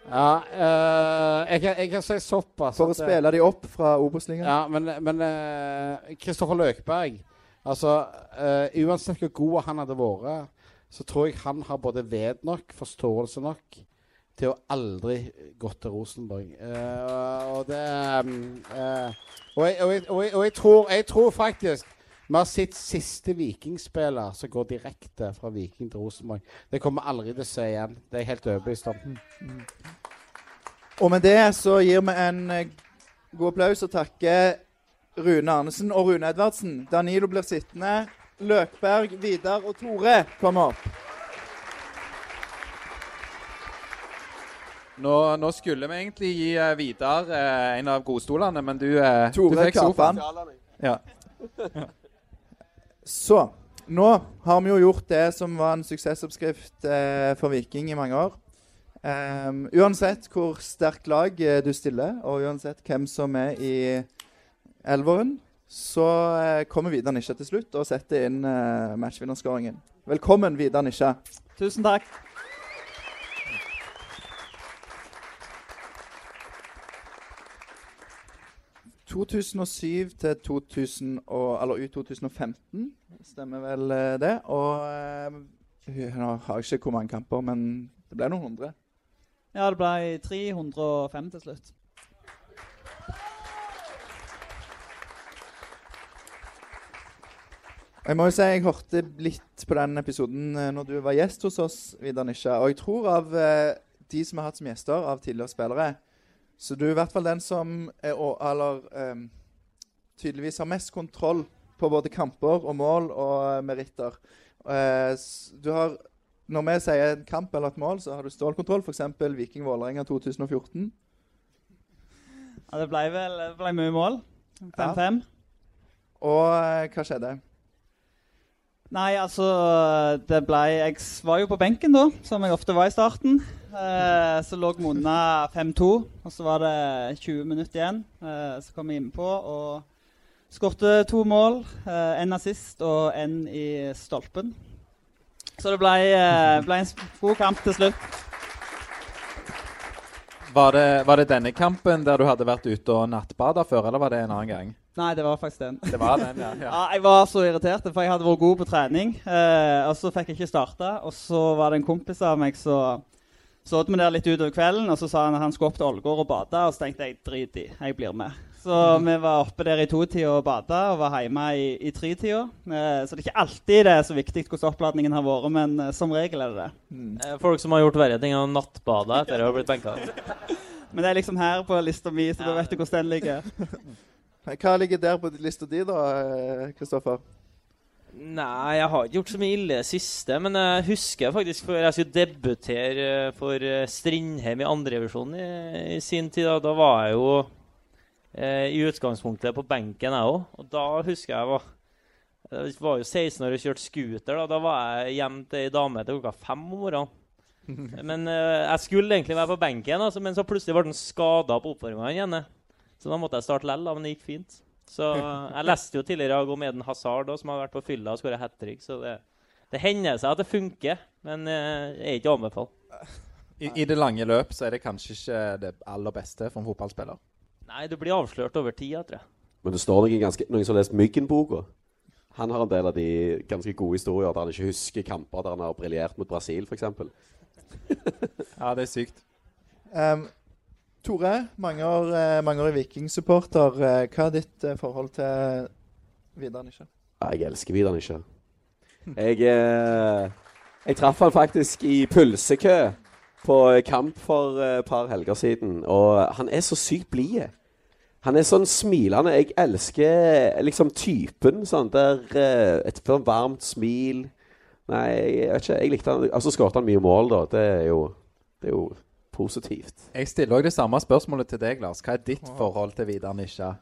Ja, eh, jeg, kan, jeg kan si såpass For å at, eh, spille de opp fra Obos-ligaen? Ja, men, men eh, Kristoffer Løkberg Altså, eh, Uansett hvor god han hadde vært, så tror jeg han har både ved nok, forståelse nok, til å aldri gått til Rosenborg. Eh, og det mm, eh, og, jeg, og, jeg, og, jeg, og jeg, tror, jeg tror faktisk vi har sett siste Vikingspiller som går direkte fra Viking til Rosenborg. Det kommer vi aldri til å se igjen. Det er jeg helt overbevist om. Og med det så gir vi en eh, god applaus og takker Rune Arnesen og Rune Edvardsen. Danilo blir sittende. Løkberg, Vidar og Tore kommer opp. Nå, nå skulle vi egentlig gi eh, Vidar eh, en av godstolene, men du, eh, du fikk sofaen. Ja. <laughs> Så nå har vi jo gjort det som var en suksessoppskrift eh, for Viking i mange år. Um, uansett hvor sterkt lag eh, du stiller, og uansett hvem som er i elveren, så eh, kommer Vidar Nisja til slutt og setter inn eh, matchvinnerskåringen. Velkommen, Vidar Nisja. Tusen takk. 2007 til 2000 og, eller ut 2015, stemmer vel eh, det. Og eh, nå har jeg ikke hvor mange kamper, men det ble noen hundre. Ja, det ble 305 til slutt. Jeg må jo si jeg hørte litt på den episoden eh, når du var gjest hos oss, Vidar Nisja. Og jeg tror av eh, de som har hatt som gjester av tidligere spillere, så du er i hvert fall den som er, eller, um, tydeligvis har mest kontroll på både kamper og mål og eh, meritter. Uh, du har, når vi sier en kamp eller et mål, så har du stålkontroll. F.eks. Viking Vålerenga 2014. Ja, det ble vel det ble mye mål. 5-5. Og eh, hva skjedde? Nei, altså det ble, Jeg var jo på benken da, som jeg ofte var i starten. Eh, så lå vi unna 5-2, og så var det 20 minutter igjen. Eh, så kom jeg innpå og skårte to mål. Eh, en assist og en i stolpen. Så det ble, eh, ble en god kamp til slutt. Var det, var det denne kampen der du hadde vært ute og nattbada før, eller var det en annen gang? Nei, det var faktisk den. Det var den, ja. ja. Ja, jeg var så irritert, for jeg hadde vært god på trening. Eh, og så fikk jeg ikke starta. Og så var det en kompis av meg som så vi der litt utover kvelden, og så sa han at han skulle opp til Ålgård og bade. Og så tenkte jeg drit i, jeg blir med. Så vi var oppe der i totida og bada, og var hjemme i, i tretida. Eh, så det er ikke alltid det er så viktig hvordan oppladningen har vært, men eh, som regel er det det. Mm. Folk som har gjort verre ting enn nattbada etter å ha blitt benka. <laughs> Men det er liksom her på lista mi, så da vet du hvordan den ligger. <laughs> Hva ligger der på lista di, da, eh, Kristoffer? Nei, jeg har ikke gjort så mye ille siste, men jeg husker faktisk før jeg skulle debutere eh, for eh, Strindheim i andrevisjon i, i sin tid. Da, da var jeg jo eh, i utgangspunktet på benken, jeg òg. Og da husker jeg var Jeg var jo 16 år og kjørte scooter. Da, da var jeg hjemme til ei dame til klokka fem om morgenen. <laughs> Men eh, jeg skulle egentlig være på benken, altså, men så plutselig ble han skada på oppvarminga igjen. Så da måtte jeg starte lell, men det gikk fint. Så jeg leste jo tidligere om Eden Hazard, da, som har vært på fylla og skåra hat trick. Så det, det hender seg at det funker, men eh, jeg er ikke anbefalt. I, I det lange løp så er det kanskje ikke det aller beste for en fotballspiller. Nei, du blir avslørt over tid, jeg tror jeg. Men det står noen, ganske, noen som har lest Myggen-boka. Han har en del av de ganske gode historier der han ikke husker kamper der han har briljert mot Brasil, f.eks. Ja, det er sykt. Um, Tore, mange år, eh, mange år Viking-supporter. Eh, hva er ditt eh, forhold til Vidar Nisja? Jeg elsker Vidar ikke. Jeg, jeg traff han faktisk i pølsekø på kamp for et par helger siden. Og han er så sykt blid. Han er sånn smilende. Jeg elsker liksom typen. Sånn der Et sånn varmt smil. Nei, jeg vet ikke. Jeg likte han. Altså skåret han mye mål, da. Det er jo, det er jo positivt. Jeg stiller òg det samme spørsmålet til deg, Lars. Hva er ditt forhold til Vidar Nisja?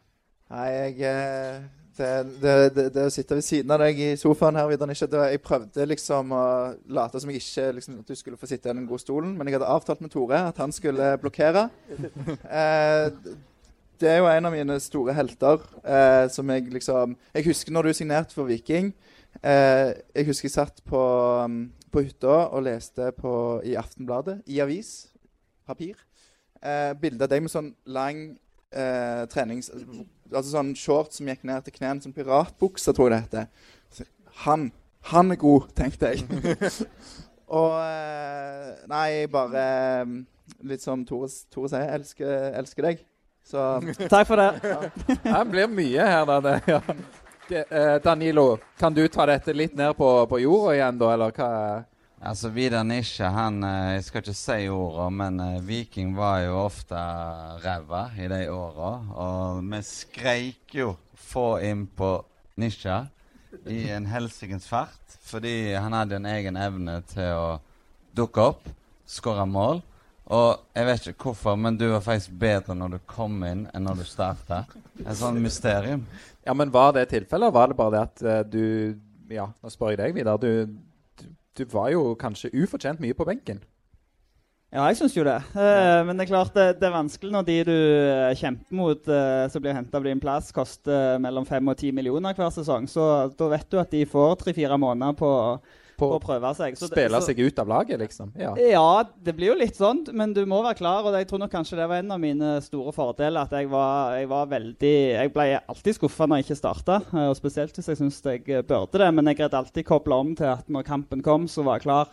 Nei, jeg eh, det, det, det, det å sitte ved siden av deg i sofaen her, Vidar Nisja, Jeg prøvde liksom å late som jeg ikke liksom, at du skulle få sitte i den gode stolen, men jeg hadde avtalt med Tore at han skulle blokkere. <laughs> Eh, det er jo en av mine store helter eh, som jeg liksom Jeg husker når du signerte for Viking. Eh, jeg husker jeg satt på, um, på hytta og leste på, i Aftenbladet, i avis, papir, eh, bilde av deg med sånn lang eh, trenings... Altså sånn shorts som gikk ned til knærne, sånn piratbukse, tror jeg det heter. Så, Han, han er god, tenkte jeg. <laughs> og eh, Nei, bare eh, Litt som Tore, Tore sier, elsker, elsker deg. Så <laughs> Takk for det. Det blir mye her, da. Det, ja. Det, <laughs> eh, Danilo, kan du ta dette litt ned på, på jorda igjen, da, eller hva? Altså, Vidar Nisje, han eh, Jeg skal ikke si orda, men eh, Viking var jo ofte ræva i de åra. Og vi skreik jo 'få inn på Nisja' i en helsikens fart. Fordi han hadde en egen evne til å dukke opp, skåre mål. Og jeg vet ikke hvorfor, men du var faktisk bedre når du kom inn enn når du starta. Et sånt mysterium. Ja, men Var det tilfellet, var det bare det at eh, du Ja, nå spør jeg deg, Vidar. Du, du, var jo kanskje ufortjent mye på benken. Ja, jeg syns jo det. Eh, men det er klart det, det er vanskelig når de du eh, kjemper mot, eh, som blir henta på din plass, koster mellom fem og ti millioner hver sesong. Så da vet du at de får tre-fire måneder på, på på å prøve seg. Så Spille så- seg ut av laget, liksom. Ja. Ja, det blir jo litt sånn, men du må være klar. Og jeg tror nok kanskje det var en av mine store fordeler. At jeg var, jeg var veldig Jeg ble alltid skuffa når jeg ikke starta. Og spesielt hvis jeg syntes jeg eh, burde det. Men jeg greide alltid koble om til at når kampen kom, så var jeg klar.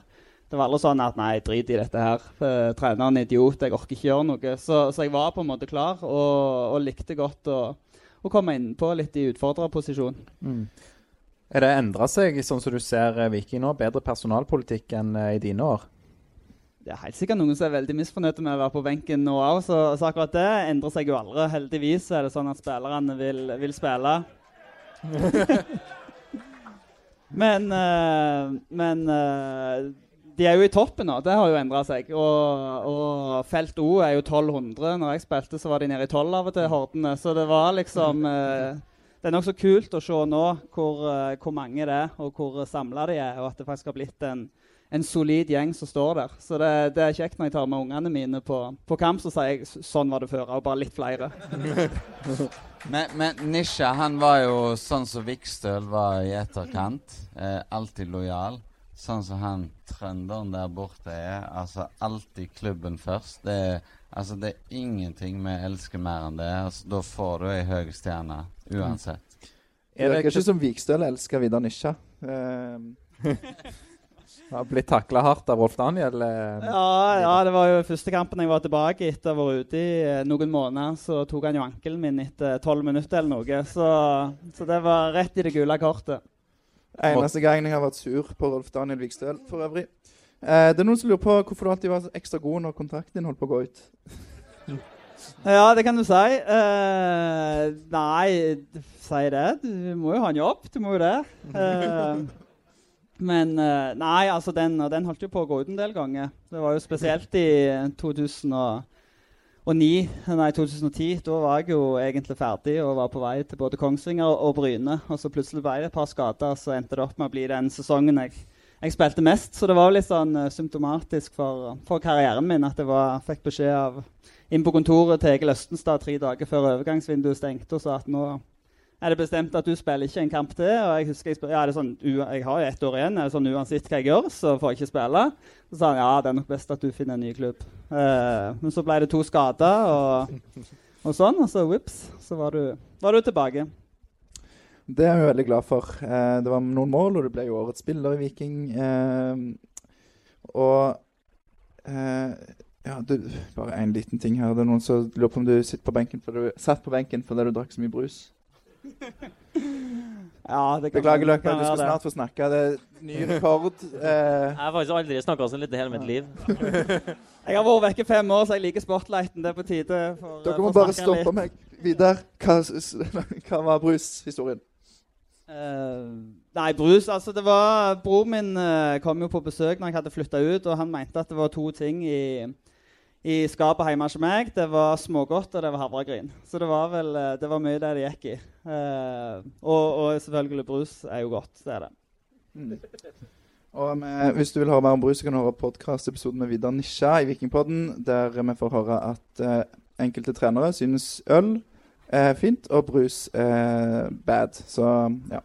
Det var aldri sånn at nei, drit i dette her. Eh, Treneren er idiot, jeg orker ikke gjøre noe. Så, så jeg var på en måte klar, og, og likte godt å, å komme innpå litt i utfordrerposisjon. Mm. Er det endra seg, sånn som du ser eh, Viking nå? Bedre personalpolitikk enn eh, i dine år? Det er helt sikkert noen som er veldig misfornøyde med å være på benken nå òg, så, så akkurat det endrer seg jo aldri. Heldigvis er det sånn at spillerne vil, vil spille. <laughs> <laughs> men men de er jo i toppen nå. Det har jo endra seg. Og, og felt O er jo 1200. Når jeg spilte, så var de nede i 12 av og til, hordene. Så det var liksom eh, Det er nokså kult å se nå hvor, eh, hvor mange det er, og hvor samla de er, og at det faktisk har blitt en en solid gjeng som står der. Så det, det er kjekt når jeg tar med ungene mine på, på kamp, så sier jeg sånn var det før, og bare litt flere. <laughs> Men, men Nisha han var jo sånn som Vikstøl var i etterkant. Eh, alltid lojal. Sånn som han trønderen der borte er. Altså alltid klubben først. Det er, altså, det er ingenting vi elsker mer enn det. Altså, da får du ei høy stjerne uansett. Det virker ikke som Vikstøl elsker Vidar Nisja. Uh, <laughs> Har blitt takla hardt av Rolf Daniel. eh. Ja, ja, det var jo første kampen jeg var tilbake etter å ha vært ute i eh, noen måneder. Så tok han jo ankelen min etter tolv minutter eller noe. Så, så det var rett i det gule kortet. Eneste gangen jeg har vært sur på Rolf Daniel Vikstøl, for øvrig. Eh, det er noen som lurer på hvorfor du alltid var ekstra god når kontrakten din holdt på å gå ut. <laughs> Ja, det kan du si. Eh, nei, si det. Du må jo ha en jobb. Du må jo det. Eh, men eh, nei, altså den, den holdt jo på å gå ut en del ganger. Det var jo spesielt i 2009, nei 2010. Da var jeg jo egentlig ferdig og var på vei til både Kongsvinger og, og Bryne. Og så plutselig ble det et par skader, så endte det opp med å bli den sesongen jeg, jeg spilte mest. Så det var litt sånn eh, symptomatisk for, for karrieren min at jeg var, fikk beskjed av inn på kontoret til Egil Østenstad tre dager før overgangsvinduet stengte og sa at nå er det bestemt at du spiller ikke en kamp til. Og jeg husker jeg spør, ja, sånn, jeg har jo ett år igjen. Er det sånn uansett hva jeg gjør, så får jeg ikke spille? Så sa han ja, det er nok best at du finner en ny klubb. Eh, men så ble det to skader og, og sånn, og så vips, så var du, var du tilbake. Det er jeg veldig glad for. Eh, det var noen mål, og du ble jo årets spiller i Viking. Eh, og eh, ja, du, bare en liten ting her. Det er noen som lurer på om du sitter på benken fordi du, satt på benken fordi du drakk så mye brus. Ja, det kan- Beklager, Løkberg. Du skal det. snart få snakke. Det er ny rekord. Eh, <laughs> Jeg har faktisk aldri snakka sånn lite i hele mitt liv. <laughs> Jeg har vært vekke fem år, så jeg liker spotlighten. Det er på tide. For, dere må bare stoppe litt. meg. Vidar, hva, <laughs> hva var brushistorien? Uh, nei, brus Altså, det var Bror min eh, kom jo på besøk når jeg hadde flytta ut, og han mente at det var to ting i, i skapet hjemme hos meg. Det var smågodt, og det var havregryn. Så det var vel eh, Det var mye det det gikk i. Eh, og, og selvfølgelig brus er jo godt. Det er det. Mm. Og med, hvis du vil høre mer om brus, så kan du høre podkast-episoden med Vidar Nisja i Vikingpodden, der vi får høre at eh, enkelte trenere synes øl er fint, og brus er bad. Så ja.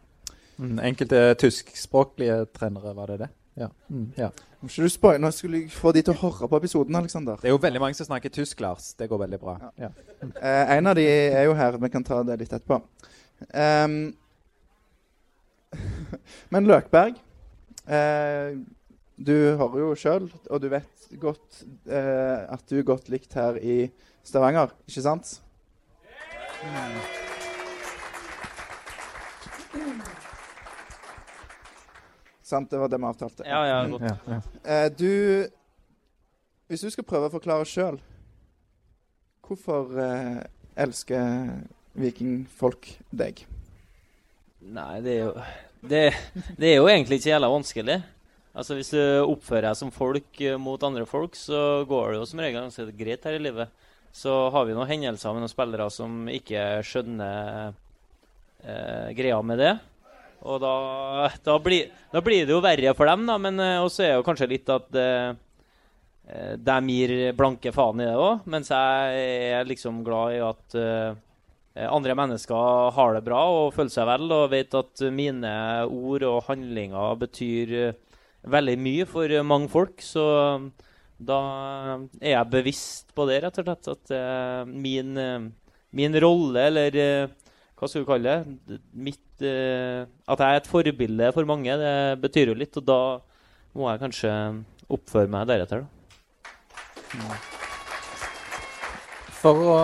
Mm, enkelte tyskspråklige trenere, var det det? Ja. Mm, ja. Må ikke du spoile Nå skulle jeg få de til å høre på episoden, Alexander. Det er jo veldig mange som snakker tysk, Lars. Det går veldig bra. Ja. Eh, en av de er jo her. Vi kan ta det litt etterpå. Um, <laughs> men Løkberg eh, Du hører jo sjøl, og du vet godt eh, at du er godt likt her i Stavanger, ikke sant? Sant, det var det vi avtalte. Ja, ja, godt. Ja, ja. Eh, du Hvis du skal prøve å forklare sjøl Hvorfor eh, elsker vikingfolk deg? Nei, det er jo det, det er jo egentlig ikke jævla vanskelig. Altså Hvis du oppfører deg som folk eh, mot andre folk, så går det jo som regel ganske greit her i livet. Så har vi noen hendelser med noen spillere som ikke skjønner eh, greia med det. Og da, da, blir, da blir det jo verre for dem, da. Men eh, også er jo kanskje litt at eh, eh, de gir blanke faen i det òg. Mens jeg er liksom glad i at eh, andre mennesker har det bra og føler seg vel og vet at mine ord og handlinger betyr eh, veldig mye for mange folk. Så da er jeg bevisst på det, rett og slett. At eh, min, min rolle, eller hva skal du kalle det, mitt, eh, at jeg er et forbilde for mange, det betyr jo litt. Og da må jeg kanskje oppføre meg deretter, da. For å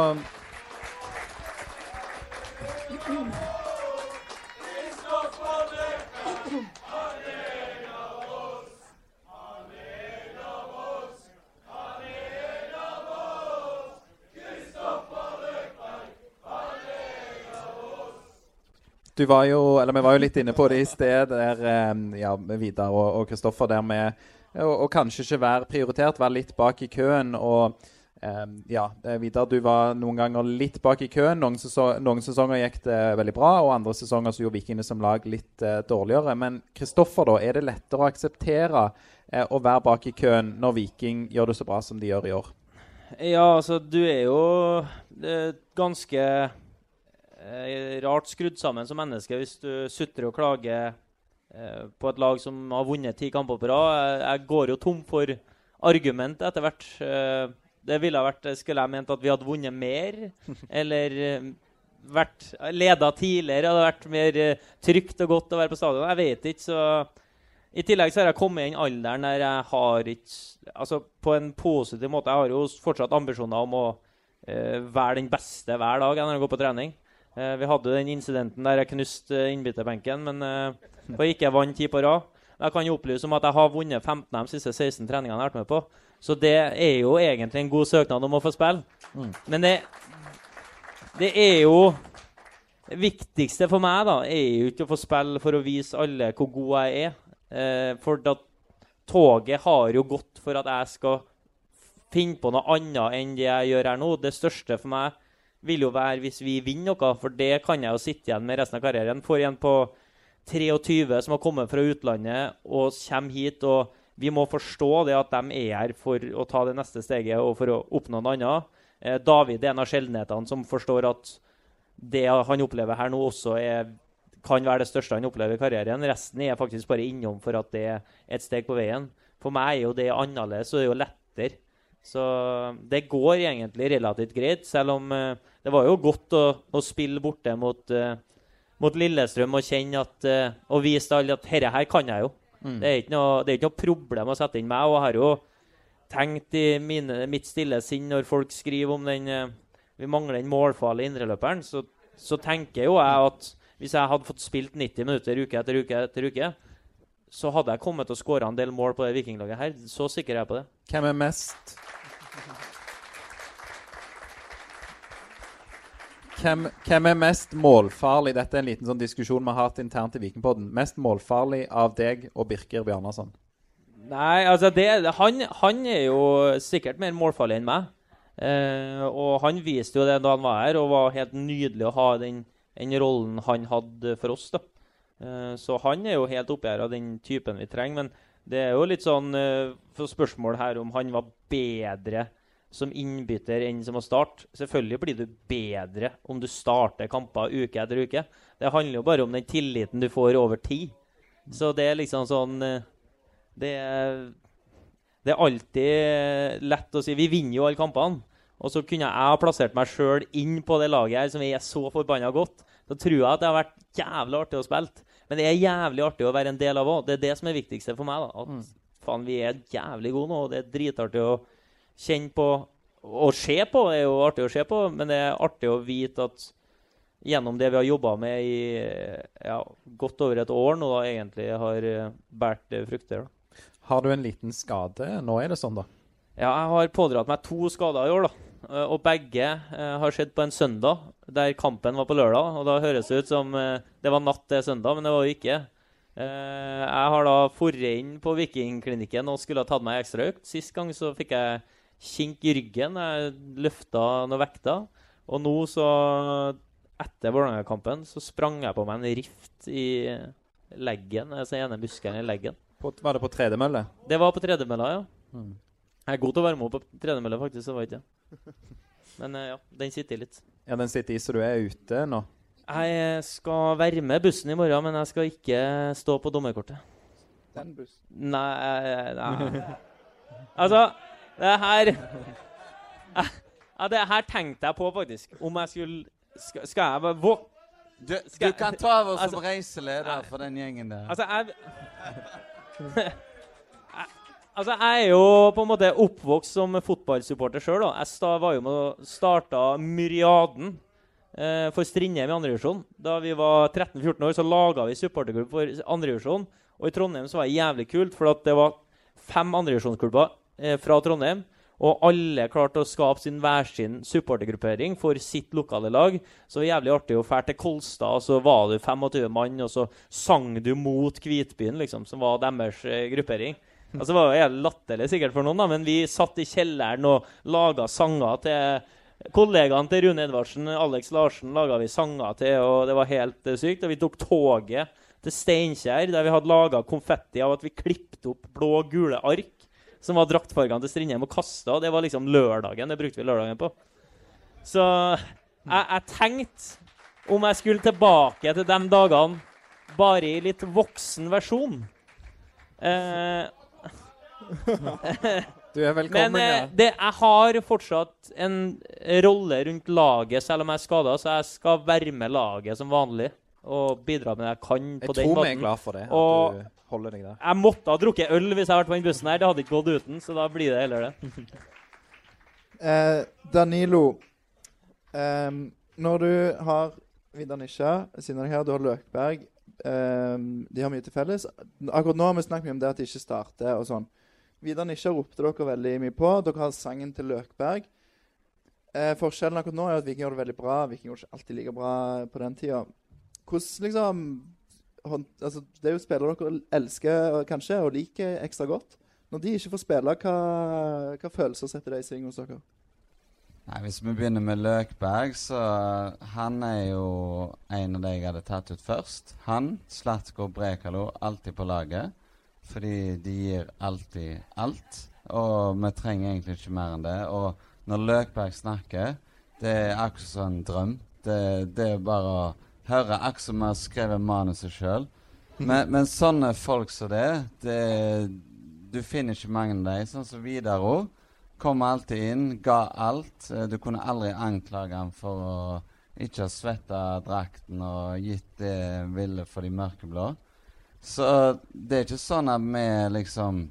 Du var jo, eller Vi var jo litt inne på det i sted, der, eh, ja, Vidar og Kristoffer. Der med å, kanskje ikke være prioritert, være litt bak i køen. og eh, ja, eh, Vidar, du var noen ganger litt bak i køen. Noen, seso noen sesonger gikk det veldig bra, og andre sesonger så gjorde Vikingene som lag litt uh, dårligere. Men Kristoffer, da, er det lettere å akseptere uh, å være bak i køen når Viking gjør det så bra som de gjør i år? Ja, altså, du er jo uh, ganske rart skrudd sammen som menneske hvis du sutrer og klager eh, på et lag som har vunnet ti kamper på rad. Jeg, går jo tom for argument etter hvert. Eh, det ville vært Skulle jeg ment at vi hadde vunnet mer, <laughs> eller eh, vært leda tidligere, hadde vært mer eh, trygt og godt å være på stadion. Jeg vet ikke, så i tillegg så har jeg kommet i den alderen der jeg har ikke Altså på en positiv måte. Jeg har jo fortsatt ambisjoner om å eh, være den beste hver dag når jeg går på trening. Eh, vi hadde den incidenten der jeg knuste uh, innbytterbenken, men da gikk ikke vant ti på rad. Jeg kan jo opplyse om at jeg har vunnet 15 av de siste 16 treningene jeg har vært med på. Så det er jo egentlig en god søknad om å få spille. Mm. Men det, det er jo Det viktigste for meg da, er jo ikke å få spille for å vise alle hvor god jeg er. Eh, for da toget har jo gått for at jeg skal finne på noe annet enn det jeg gjør her nå. Det største for meg vil jo være hvis vi vinner noe, for det kan jeg jo sitte igjen med resten av karrieren. Får igjen på 23 som har kommet fra utlandet og kommer hit. og Vi må forstå det at de er her for å ta det neste steget og for å oppnå noe annet. Eh, David er en av sjeldenhetene som forstår at det han opplever her nå, også er, kan være det største han opplever i karrieren. Resten er faktisk bare innom for at det er et steg på veien. For meg er jo det annerledes, og det er jo lettere. Så det går egentlig relativt greit, selv om uh, det var jo godt å, å spille borte mot, uh, mot Lillestrøm og kjenne at uh, Og vise til alle at herre her kan jeg jo. Mm. Det, er ikke noe, det er ikke noe problem å sette inn meg. Og jeg har jo tenkt i mine, mitt stille sinn når folk skriver om den Vi mangler den målfarlige indreløperen, så, så tenker jo jeg at hvis jeg hadde fått spilt 90 minutter uke etter uke etter uke, så hadde jeg kommet til å skåre en del mål på det vikinglaget her. Så sikker er jeg på det. Hvem er mest hvem, hvem er mest målfarlig? Dette er en liten sånn diskusjon vi har hatt internt i Vikingpodden. Mest målfarlig av deg og Birker Bjarnason? Nei, altså det, han, han er jo sikkert mer målfarlig enn meg. Eh, og han viste jo det da han var her, og var helt nydelig å ha den, den rollen han hadde for oss. da. Eh, så han er jo helt oppi her av den typen vi trenger. Men det er jo litt sånn eh, for spørsmål her om han var bedre som innbytter enn som å starte. Selvfølgelig blir du bedre om du starter kamper uke etter uke. Det handler jo bare om den tilliten du får over tid. Så det er liksom sånn eh, Det er, det er alltid lett å si Vi vinner jo alle kampene. Og så kunne jeg ha plassert meg sjøl inn på det laget her som er så forbanna godt. Da tror jeg at det har vært jævlig artig å spille. Men det er jævlig artig å være en del av òg. Det er det som er viktigste for meg. da. At faen, vi er jævlig gode nå, og det er dritartig å kjenne på og se på. Det er jo artig å se på, men det er artig å vite at gjennom det vi har jobba med i ja, godt over et år nå, da, egentlig har eh, båret frukter. da. Har du en liten skade? Nå er det sånn, da. Ja, jeg har pådratt meg to skader i år, da. Eh, Og begge eh, har skjedd på en søndag, der kampen var på lørdag. Og da høres det ut som eh, det var natt til søndag, men det var jo ikke. Jeg har da dratt inn på Vikingklinikken og skulle ha tatt meg ekstraøkt. Sist gang så fikk jeg kink i ryggen. Jeg løfta noen vekter. Og nå så, etter Vålerenga-kampen, så sprang jeg på meg en rift i leggen. Altså ene muskelen i leggen. På, var det på tredemølle? Det var på tredemølla, ja. Mm. Jeg er god til å være med på tredemølle, faktisk. så var ikke det. <laughs> Men eh, ja, den sitter litt. Ja, den sitter i så du er ute nå? Jeg skal være med bussen i morgen, men jeg skal ikke stå på dommerkortet. Den bussen. Nei, nei. Altså, det her <laughs> Ja, det her tenkte jeg på, faktisk. Om jeg skulle Skal, skal jeg bare våk... Du, du kan ta over <laughs> som Altså- reiseleder for den gjengen der. Altså, Jeg- Altså, jeg er jo på en måte oppvokst som fotballsupporter sjøl. Jeg var jo med og starta Myriaden eh, for Strindheim i andredivisjon. Da vi var 13-14 år, så laga vi supporterklubb for andredivisjon. Og i Trondheim så var det jævlig kult, for det var fem andredivisjonsklubber eh, fra Trondheim. Og alle klarte å skape sin hver sin supportergruppering for sitt lokale lag. Så det var jævlig artig å dra til Kolstad, og så var du 25 mann, og så sang du mot Kvitbyen, liksom, som var deres eh, gruppering. Altså, det var jo latterlig sikkert for noen, da, men vi satt i kjelleren og laga sanger til kollegaene til Rune Edvardsen, Alex Larsen, laga vi sanger til, og det var helt eh, sykt. Og vi tok toget til Steinkjer, der vi hadde laga konfetti av at vi klippet opp blå og gule ark som var draktfargene til Strindheim, og kasta. Det var liksom lørdagen. Det brukte vi lørdagen på. Så jeg, jeg tenkte om jeg skulle tilbake til de dagene bare i litt voksen versjon. Eh, Du er velkommen. men eh, ja. det, jeg har fortsatt en rolle rundt laget, selv om jeg er skada, så jeg skal være med laget som vanlig. Og bidra med det jeg kan på Jeg den tror vi er glad for det. At du holder deg der. Jeg måtte ha drukket øl hvis jeg hadde vært på den bussen her. Det hadde ikke gått uten, så da blir det heller det. <laughs> Eh, Danilo, eh, når du har Vidar Nisja siden her, du har Løkberg ehm, De har mye til felles. Akkurat nå har vi snakket mye om det at de ikke starter og sånn. Vidar Nisja ropte dere veldig mye på. Dere har sangen til Løkberg. Eh, forskjellen akkurat nå er at Viking gjorde det veldig bra. Viking gjorde ikke alltid like bra på den tida. Hvordan liksom altså, Det er jo spillere dere elsker kanskje og liker ekstra godt. Når de ikke får spille, hva, hva følelser setter det i sving hos dere? Nei, Hvis vi begynner med Løkberg, så han er jo en av de jeg hadde tatt ut først. Han, Slatko Brekalo, alltid på laget. Fordi de gir alltid alt. Og vi trenger egentlig ikke mer enn det. Og når Løkberg snakker, det er akkurat som en drøm. Det, det er bare å høre, akkurat som vi har skrevet manuset sjøl. <laughs> Men, men sånne folk som det, det Du finner ikke mange av dem. Sånn som Vidar òg. Kom alltid inn, ga alt. Eh, Du kunne aldri anklage ham for å ikke ha svetta drakten og gitt det ville for de mørkeblå. Så det er ikke sånn at vi liksom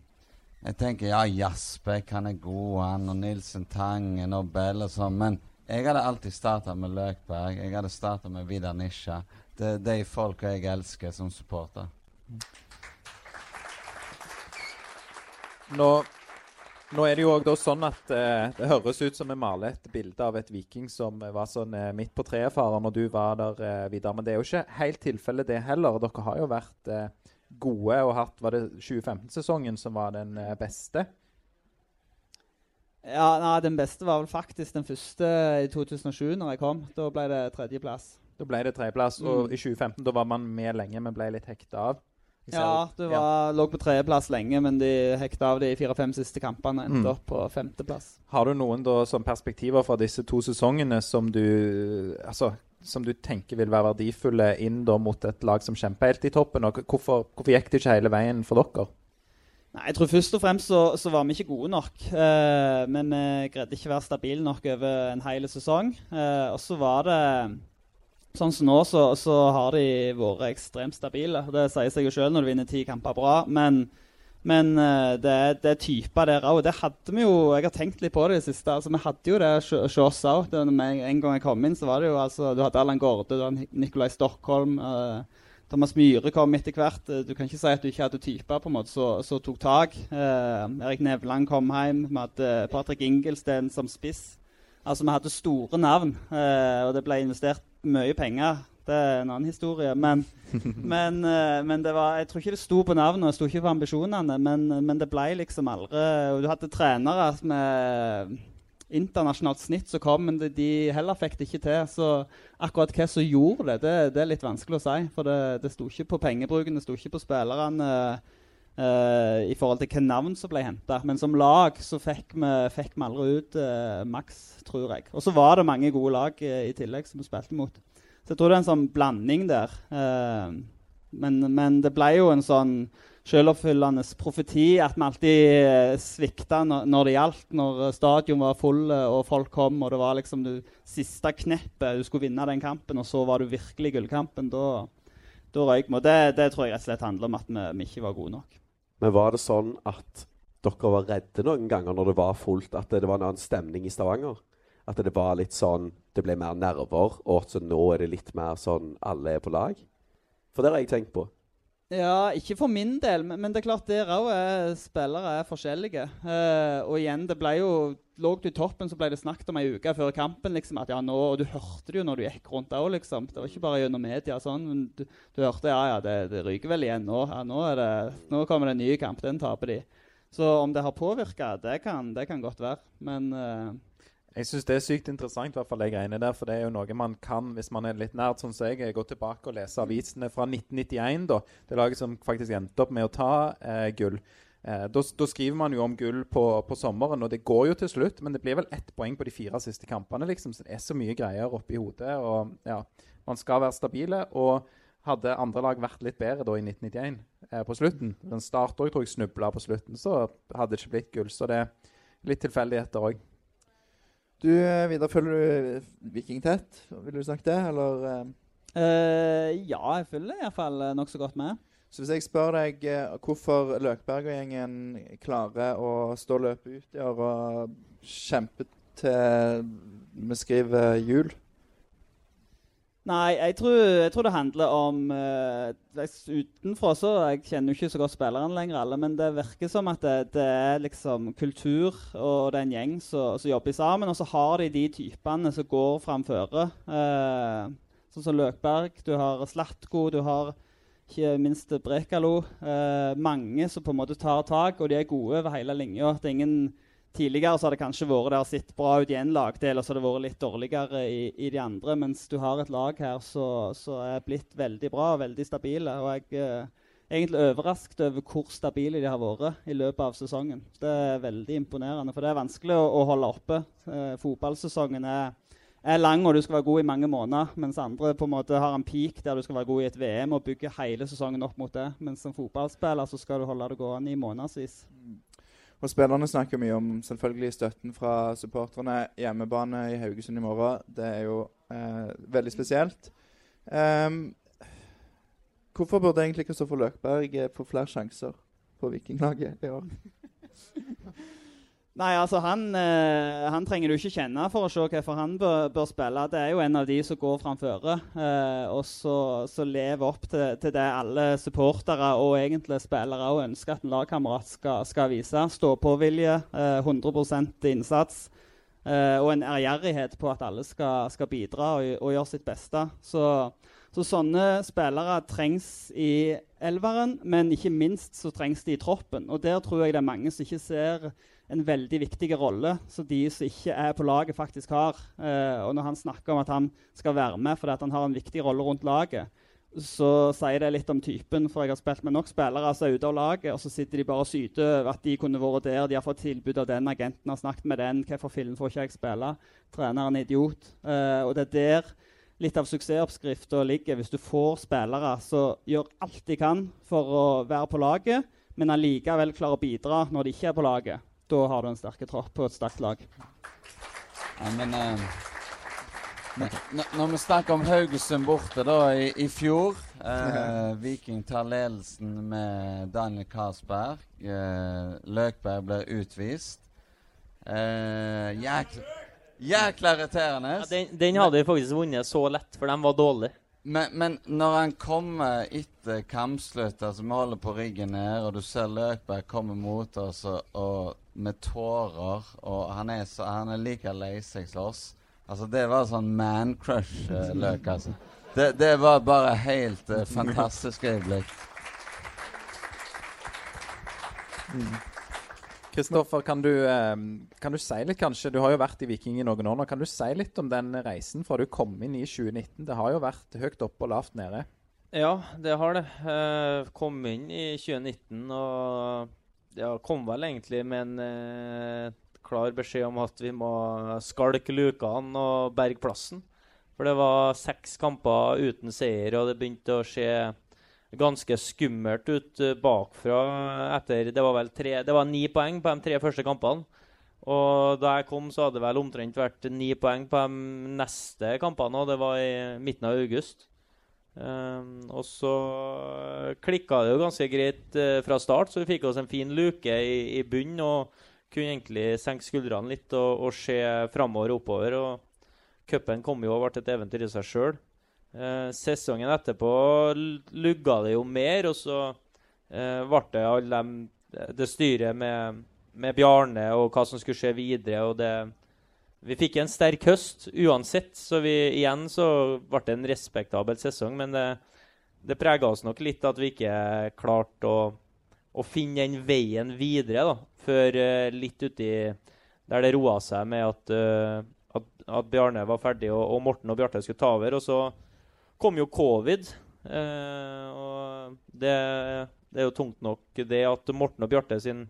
Jeg tenker ja, Jasbekk han er god, han og Nilsen Tangen og Bell og sånn, men jeg hadde alltid starta med Løkberg. Jeg hadde starta med Vidar Nisja. Det er de folka jeg elsker som supporter. Nå, nå er det jo også sånn at eh, det høres ut som vi maler et bilde av et viking som var sånn eh, midt på treet-farer når du var der, eh, Vidar. Men det er jo ikke helt tilfellet, det heller. Dere har jo vært eh, gode og hatt Var det 2015-sesongen som var den eh, beste? Ja, nei, Den beste var vel faktisk den første i 2007, når jeg kom. Da ble det tredjeplass. Da ble det tredjeplass. Mm. Og i 2015 da var man med lenge, men ble litt hekta av. Ja, det var, lå på tredjeplass lenge, men de hekta av de fire-fem siste kampene. Endte Mm. opp på femteplass. Har du noen da som perspektiver fra disse to sesongene som du altså, som du tenker vil være verdifulle inn da mot et lag som kjemper helt i toppen? Og hvorfor, hvorfor gikk det ikke hele veien for dere? Nei, jeg tror Først og fremst så, så var vi ikke gode nok. Eh, men vi greide ikke være stabile nok over en hel sesong. Eh, og så var det Sånn som nå, så, så har de vært ekstremt stabile. Det sier seg jo sjøl når du vinner ti kamper bra. Men, men eh, det, det er typer der òg. Det hadde vi jo Jeg har tenkt litt på det i det siste. Altså, vi hadde jo det hos oss òg. En gang jeg kom inn, så var det jo altså Du hadde Allan Gårde, du hadde Nicolai Stockholm. eh, Thomas Myhre kom etter hvert. Eh, Du kan ikke si at du ikke hadde typer på en måte som tok tak. Eh, Erik Nevland kom hjem. Vi hadde Patrick Ingelsten som spiss. Altså, Vi hadde store navn, eh, og det ble investert mye penger. Det er en annen historie. Men, <laughs> men, eh, men det var, jeg tror ikke det sto på navnet og det sto ikke på ambisjonene. Men, men det ble liksom aldri Og du hadde trenere med internasjonalt snitt som kom, men de, de heller fikk det ikke til. Så akkurat hva som gjorde det, det, det er litt vanskelig å si. For det, det sto ikke på pengebruken, det sto ikke på spillerne. Uh, I forhold til hvilke navn som ble henta. Men som lag så fikk vi, fikk vi aldri ut uh, maks, tror jeg. Og så var det mange gode lag uh, i tillegg som vi spilte mot. Så jeg tror det er en sånn blanding der. Eh, Men, men det ble jo en sånn selvoppfyllende profeti at vi alltid eh, svikta når, når det gjaldt. Når eh, stadion var full eh, og folk kom, og det var liksom det siste kneppet du skulle vinne den kampen, og så var du virkelig gullkampen. Da, da røyk vi. Det, det tror jeg rett og slett handler om at vi, vi ikke var gode nok. Men var det sånn at dere var redde noen ganger når det var fullt? At det var en annen stemning i Stavanger? At det var litt sånn Det ble mer nerver, og så nå er det litt mer sånn alle er på lag? For det har jeg tenkt på. Ja, ikke for min del, men, men det er klart der òg er spillere er forskjellige. Eh, og igjen, det ble jo Lå du i toppen, så ble det snakket om ei uke før kampen. liksom, at ja, nå, Og du hørte det jo når du gikk rundt òg, liksom. Det var ikke bare gjennom media. sånn, men Du, du hørte ja, ja, det, det ryker vel igjen nå. Ja, nå, er det, nå kommer det en ny kamp. Den taper de. Så om det har påvirka, det, det kan godt være. Men eh, Jeg syns det er sykt interessant, i hvert fall de greiene der. For det er jo noe man kan hvis man er litt nerd, sånn som jeg. gå tilbake og lese avisene fra 1991, da. Det laget som faktisk endte opp med å ta eh, gull. Eh, da skriver man jo om gull på, på sommeren, og det går jo til slutt. Men det blir vel ett poeng på de fire siste kampene, liksom. Så det er så mye greier oppi hodet. Og ja, man skal være stabile. Og hadde andre lag vært litt bedre da i 1991 eh, på slutten Den Start òg tror jeg snubla på slutten, så hadde det ikke blitt gull. Så det er litt tilfeldigheter òg. Du, eh, Vidar, følger du Viking tett? Vil du snakke det, eller? Uh, ja, jeg følger iallfall nokså godt med. Så hvis jeg spør deg hvorfor Løkberg-gjengen klarer å stå og løpe ut i år og kjempe til vi skriver jul Nei, jeg tror, jeg tror det handler om uh, Utenfra så Jeg kjenner jo ikke så godt spillerne lenger, alle, men det virker som at det, det er liksom kultur og det er en gjeng som jobber sammen. Og så har de de typene som går framføre. Uh, sånn som Løkberg, du har Slatko, du har ikke minst Brekalo. Uh, mange som på en måte tar tak, og de er gode over hele linja. Det er ingen Tidligere så har det kanskje vært det har sett bra ut i en lagdel, og så har det vært litt dårligere i, i de andre. Mens du har et lag her som er blitt veldig bra og veldig stabile. Og jeg er egentlig overrasket over hvor stabile de har vært i løpet av sesongen. Det er veldig imponerende, for det er vanskelig å, å holde oppe. Eh, fotballsesongen er, er, lang, og du skal være god i mange måneder. Mens andre på en måte har en peak der du skal være god i et VM og bygge hele sesongen opp mot det. Mens som fotballspiller så skal du holde det gående i månedsvis. Og Spillerne snakker mye om selvfølgelig støtten fra supporterne. Hjemmebane i Haugesund i morgen. Det er jo eh, veldig spesielt. Um, hvorfor burde egentlig Kristoffer Løkberg få flere sjanser på Vikinglaget i år? <laughs> Nei, altså han, eh, han, trenger du ikke kjenne for å se hvorfor han bør, bør, spille. Det er jo en av de som går framføre, eh, og så, så lever opp til, til, det alle supportere og egentlig spillere og ønsker at en lagkamerat skal, skal, vise. Stå-på-vilje, eh, 100 innsats eh, og en ærgjerrighet på at alle skal, skal bidra og, og, gjøre sitt beste. Så, så sånne spillere trengs i elveren, men ikke minst så trengs de i troppen. Og der tror jeg det er mange som ikke ser en veldig viktig rolle som de som ikke er på laget, faktisk har. Eh, og når han snakker om at han skal være med fordi han har en viktig rolle rundt laget, så sier det litt om typen. For jeg har spilt med nok spillere som er ute av laget, og så sitter de bare og syter over at de kunne vært der, de har fått tilbud av den agenten, har snakket med den, hvorfor film får ikke jeg spille? Treneren er idiot. Eh, og det er der litt av suksessoppskrifta ligger. Hvis du får spillere som gjør alt de kan for å være på laget, men allikevel klarer å bidra når de ikke er på laget, da har du en sterk tropp og et sterkt lag. Ja, men eh, Når vi snakker om Haugesund borte da i, i fjor eh, <laughs> Viking tar ledelsen med Daniel Karlsberg. Eh, Løkberg blir utvist. Eh, jækla, jækla irriterende. Ja, den, den hadde vi faktisk vunnet så lett, for de var dårlige. Men, men, når han kommer etter kampslutt, altså vi holder på ryggen ned, og du ser Løkberg komme mot oss og, og med tårer, og han er, så, han er like lei seg som oss Altså, det var sånn man-crush-løk, uh, altså. Det, det, var bare helt uh, fantastisk øyeblikk. Kristoffer, mm. kan, eh, kan, du si litt, kanskje? Du har jo vært i Viking i noen år nå. Kan du si litt om den reisen fra du kom inn i 2019? Det har jo vært høyt oppe og lavt nede. Ja, det har det. Jeg kom inn i 2019 og ja, kom vel egentlig med en eh, klar beskjed om at vi må skalke lukene og berge plassen. For det var seks kamper uten seier, og det begynte å se ganske skummelt ut eh, bakfra etter Det var vel tre, det var ni poeng på de tre første kampene. Og da jeg kom, så hadde det vel omtrent vært ni poeng på de neste kampene, og det var i midten av august. Um, og så klikka det jo ganske greit uh, fra start, så vi fikk oss en fin luke i, i bunnen. Og kunne egentlig senke skuldrene litt og, og se framover og oppover. Og cupen kom jo og ble et eventyr i seg sjøl. Uh, sesongen etterpå lugga det jo mer, og så uh, ble det alle det styret med, med Bjarne og hva som skulle skje videre. og det vi fikk en sterk høst uansett, så vi, igjen så ble det en respektabel sesong. Men det, det prega oss nok litt at vi ikke klarte å, å finne den veien videre da, før uh, litt uti der det roa seg med at, uh, at, at, Bjarne var ferdig og, og, Morten og Bjarte skulle ta over. Og så kom jo covid. Uh, og det, det, er jo tungt nok det at Morten og Bjarte sin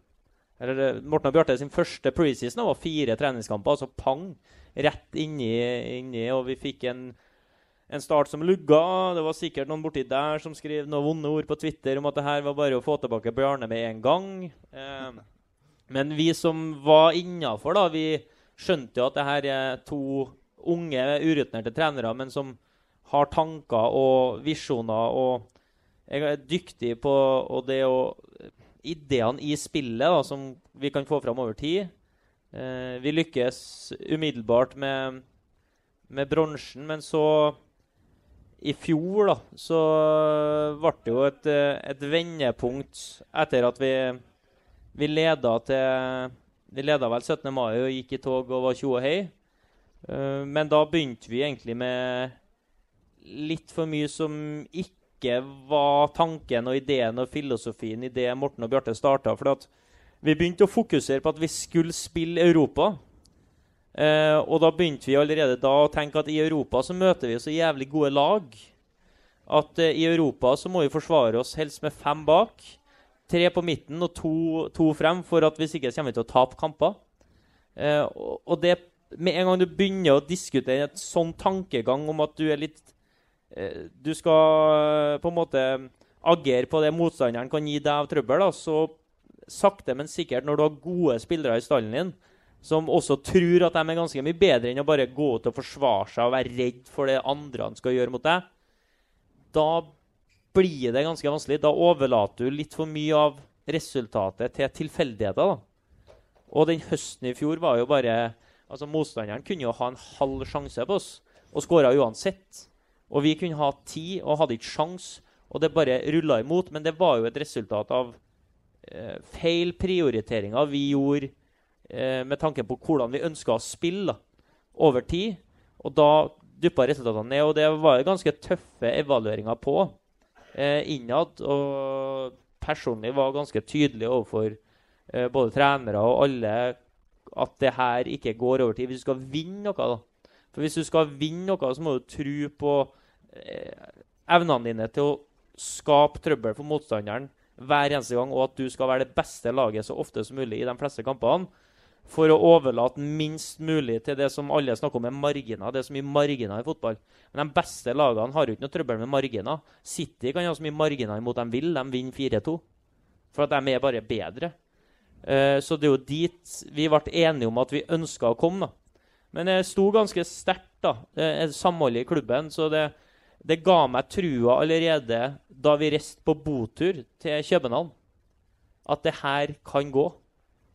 eller eh, Morten og Bjarte sin første preseason var fire treningskamper. altså pang, rett inni, inni og vi fikk en, en, start som lugga. Det var sikkert noen borti der som skrev noen vonde ord på Twitter om at det her var bare å få tilbake Bjarne med en gang. Eh, men vi som var innafor, vi skjønte jo at det her er to unge, urutinerte trenere, men som har tanker og visjoner. og er dyktig på det å ideene i spillet da, som vi kan få fram over tid. Eh, vi lykkes umiddelbart med, med bronsen, men så i fjor da, så ble det jo et, et vendepunkt etter at vi, vi leda til Vi leda vel 17. mai og gikk i tog og var tjo og hei. Uh, men da begynte vi egentlig med litt for mye som ikke ikke var tanken og ideen og filosofien i det Morten og Bjarte starta. For vi begynte å fokusere på at vi skulle spille Europa. Eh, og da begynte vi allerede da å tenke at i Europa så møter vi så jævlig gode lag. At eh, i Europa så må vi forsvare oss helst med fem bak. Tre på midten og to, to frem, for at hvis ikke kommer vi til å tape kamper. Eh, og, og det, med en gang du begynner å diskutere et sånn tankegang om at du er litt du skal eh, på en måte agere på det motstanderen kan gi deg av trøbbel, da, så sakte, men sikkert, når du har gode spillere i stallen din, som også tror at de er ganske mye bedre enn å bare gå ut og forsvare seg og være redd for det andre han skal gjøre mot deg, da blir det ganske vanskelig. Da overlater du litt for mye av resultatet til tilfeldigheter. da. Og den høsten i fjor var jo bare altså Motstanderen kunne jo ha en halv sjanse på oss og skåra uansett. Og vi kunne ha ti og hadde ikke sjans, og det bare rulla imot. Men det var jo et resultat av eh, feil prioriteringer vi gjorde eh, med tanke på hvordan vi ønska å spille da, over tid. Og da duppa resultatene ned, og det var ganske tøffe evalueringer på eh, innad. Og personlig var ganske tydelig overfor eh, både trenere og alle at det her ikke går over tid. Hvis du skal vinne noe, da. For hvis du skal vinne noe, så må du tro på evnene dine til å skape trøbbel for motstanderen hver eneste gang, og at du skal være det beste laget så ofte som mulig i de fleste kampene. For å overlate minst mulig til det som alle snakker om er marginer. Det er så mye marginer i fotball. Men de beste lagene har jo ikke noe trøbbel med marginer. City kan ha så mye marginer imot de vil. De vinner 4-2. For at de er bare bedre. Uh, så det er jo dit vi ble enige om at vi ønska å komme. Men det sto ganske sterkt, da. Samholdet i klubben. Så det, det ga meg trua allerede da vi reiste på botur til København. At det her kan gå.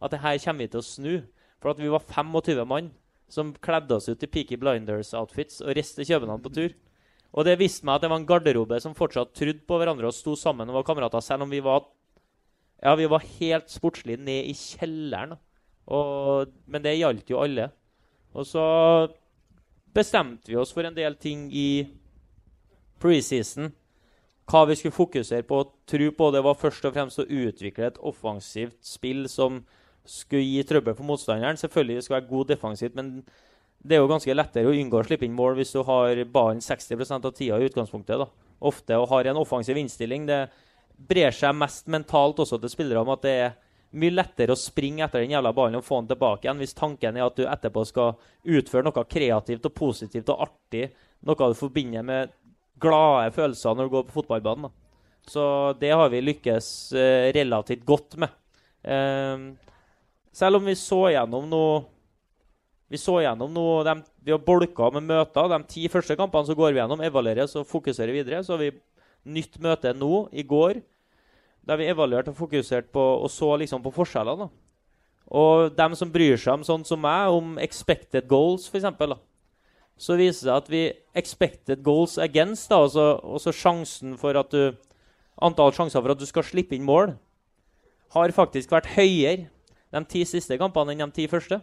At det her kommer vi til å snu. For at vi var 25 mann som kledde oss ut i Peaky Blinders-outfits og reiste til København på tur. Og det viste meg at det var en garderobe som fortsatt trodde på hverandre og sto sammen og var kamerater, selv om vi var ja, vi var helt sportslige ned i kjelleren. Og, men det gjaldt jo alle. Og så bestemte vi oss for en del ting i preseason. Hva vi skulle fokusere på og tro på, det var først og fremst å utvikle et offensivt spill som skulle gi trøbbel for motstanderen. Selvfølgelig det skal være god defensivt, men det er jo ganske lettere å unngå å slippe inn mål hvis du har ballen 60 av tida i utgangspunktet. da. Ofte og har en offensiv innstilling. Det brer seg mest mentalt også til spillere om at det er mye lettere å springe etter den jævla ballen og få den tilbake igjen hvis tanken er at du etterpå skal utføre noe kreativt og positivt og artig. Noe du forbinder med glade følelser når du går på fotballbanen. Da. Så det har vi lykkes eh, relativt godt med. Eh, selv om vi så gjennom noe Vi så gjennom noe de, Vi har bolka med møter. De ti første kampene så går vi gjennom, evalueres og fokuserer videre. Så har vi nytt møte nå, i går, der vi evaluerte og fokuserte på og så liksom på forskjellene. Og dem som bryr seg om sånn som meg, om expected goals, f.eks., så viser det seg at vi expected goals against, da, altså, altså sjansen for at du Antall sjanser for at du skal slippe inn mål, har faktisk vært høyere de ti siste kampene enn de ti første.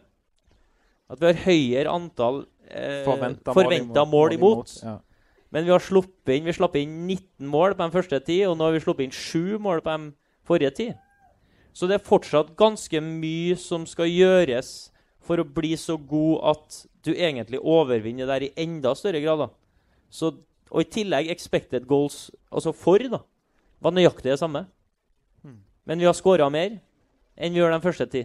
At vi har høyere antall eh, Forventa forventa mål imot. Ja. Men vi har sluppet inn, vi slapp inn 19 mål på de første ti, og nå har vi sluppet inn 7 mål på de forrige ti. Så det er fortsatt ganske mye som skal gjøres for å bli så god at du egentlig overvinner der i enda større grad. da. Så, og i tillegg expected goals, altså for, da, var nøyaktig det samme. Men vi har skåra mer enn vi gjør de første ti.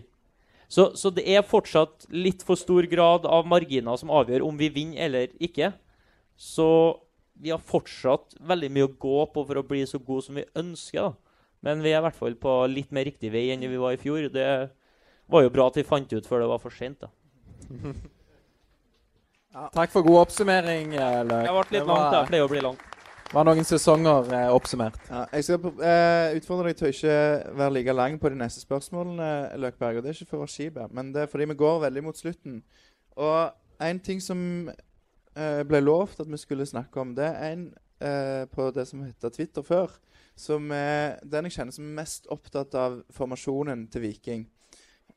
Så, så det er fortsatt litt for stor grad av marginer som avgjør om vi vinner eller ikke. Så vi har fortsatt veldig mye å gå på for å bli så gode som vi ønsker. da. Men vi er i hvert fall på litt mer riktig vei enn vi var i fjor. Det var jo bra at vi fant ut før det var for sent. da. <laughs> Takk for god oppsummering, eh, Løk. Det ble litt langt. Det pleier å bli langt. var noen sesonger eh, oppsummert. Ja, jeg skal eh, utfordre deg til å ikke være like lang på de neste spørsmålene, Løkberg. Og det er ikke for å være men det er fordi vi går veldig mot slutten. Og en ting som eh, ble lovt at vi skulle snakke om, det er en eh, på det som heter Twitter før, som er den jeg kjenner som er mest opptatt av formasjonen til Viking.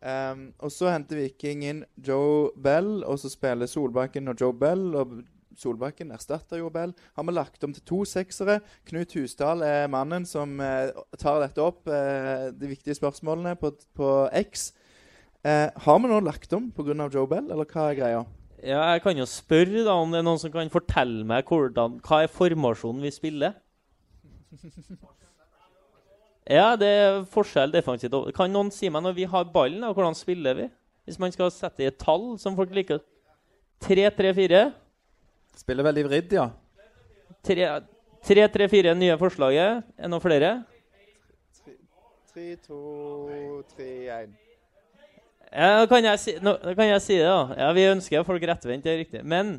Um, og så henter Viking inn Joe Bell, og så spiller Solbakken og Joe Bell. Og Solbakken erstatter Joe Bell. Har vi lagt om til to seksere. Knut Husdal er mannen som eh, tar dette opp, eh, de viktige spørsmålene, på, på X. Eh, har vi nå lagt om pga. Joe Bell, eller hva er greia? Ja, jeg kan jo spørre da om det er noen som kan fortelle meg hvordan, hva er formasjonen vi spiller. <laughs> Ja, det er forskjell defensivt. Kan noen si meg når vi har ballen, da, hvordan spiller vi? Hvis man skal sette i et tall som folk liker. 3-3-4. Spiller veldig vridd, ja. 3-3-4 nye forslaget. Er noen flere? 3, 2, 3, 1. Ja, kan jeg si, nå, kan jeg si det, da. Ja, Vi ønsker folk rettvendt, det er riktig. Men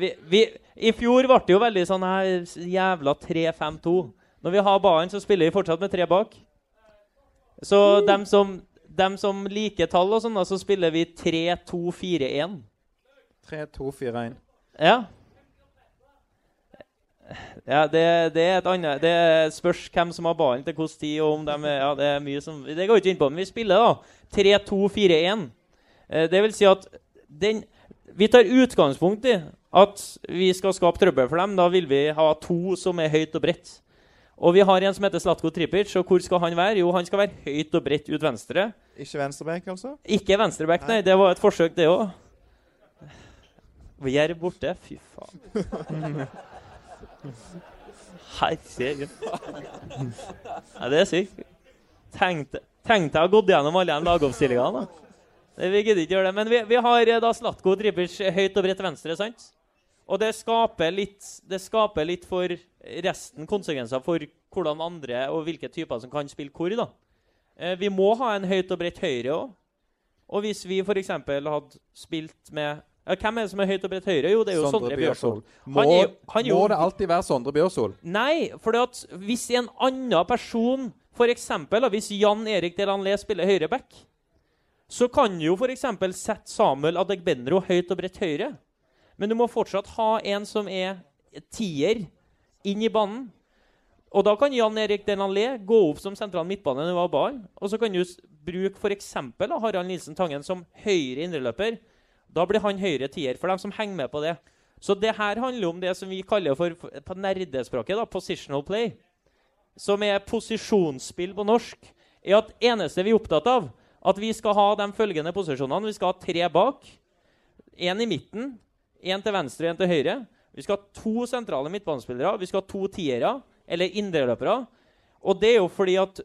vi, vi, i fjor ble det jo veldig sånn her jævla 3-5-2. Når vi har ballen, så spiller vi fortsatt med tre bak. Så dem som, dem som liker tall og sånn, så spiller vi 3-2-4-1. 3-2-4-1. Ja. Ja, det, det er et annet Det spørs hvem som har ballen til hvilken tid. og om de ja, Det er mye som, det går ikke inn på, men vi spiller da 3-2-4-1. Eh, Det vil si at den, vi tar utgangspunkt i at vi skal skape trøbbel for dem. Da vil vi ha to som er høyt og bredt. Og vi har en som heter Slatko Tripic. Og hvor skal han være? Jo, han skal være høyt og bredt ut venstre. Ikke venstreback, altså? Ikke venstreback, nei. Det var et forsøk, det òg. Jerv borte. Fy faen. <laughs> Herregud. Nei, det er sykt. Tenk tenk deg å ha gått gjennom alle de lagoppstillingene. Vi gidder ikke gjøre det. Men vi, vi har eh, da Slatko Tripic høyt og bredt venstre, sant? Og det skaper litt, det skaper litt for resten konsekvenser for hvordan andre og hvilke typer som kan spille hvor. da. Eh, vi må ha en høyt og bredt høyre òg. Og hvis vi f.eks. hadde spilt med ja, Hvem er det som er høyt og bredt høyre? Jo, det er jo Sondre Bjørsol. Må, Han er han jo- må det alltid være Sondre Bjørsol? Nei, for hvis en annen person F.eks. hvis Jan Erik Delanlé spiller høyreback, så kan jo f.eks. sette Samuel Adegbenro høyt og bredt høyre. Men du må fortsatt ha en som er tier, inn i banen. Og da kan Jan Erik Denalé gå opp som sentral midtbane når var barn, Og så kan du bruke f.eks. Harald Nilsen Tangen som høyre indreløper. Da blir han høyre tier, for dem som henger med på det. Så det her handler om det som vi kaller for på nerdespråket da, positional play. Som er posisjonsspill på norsk. Er at eneste vi er opptatt av, at vi skal ha de følgende posisjonene. Vi skal ha tre bak, én i midten, én til venstre og én til høyre. Vi skal ha to sentrale midtbanespillere, vi skal ha to tiere, eller indreløpere. Og det er jo fordi at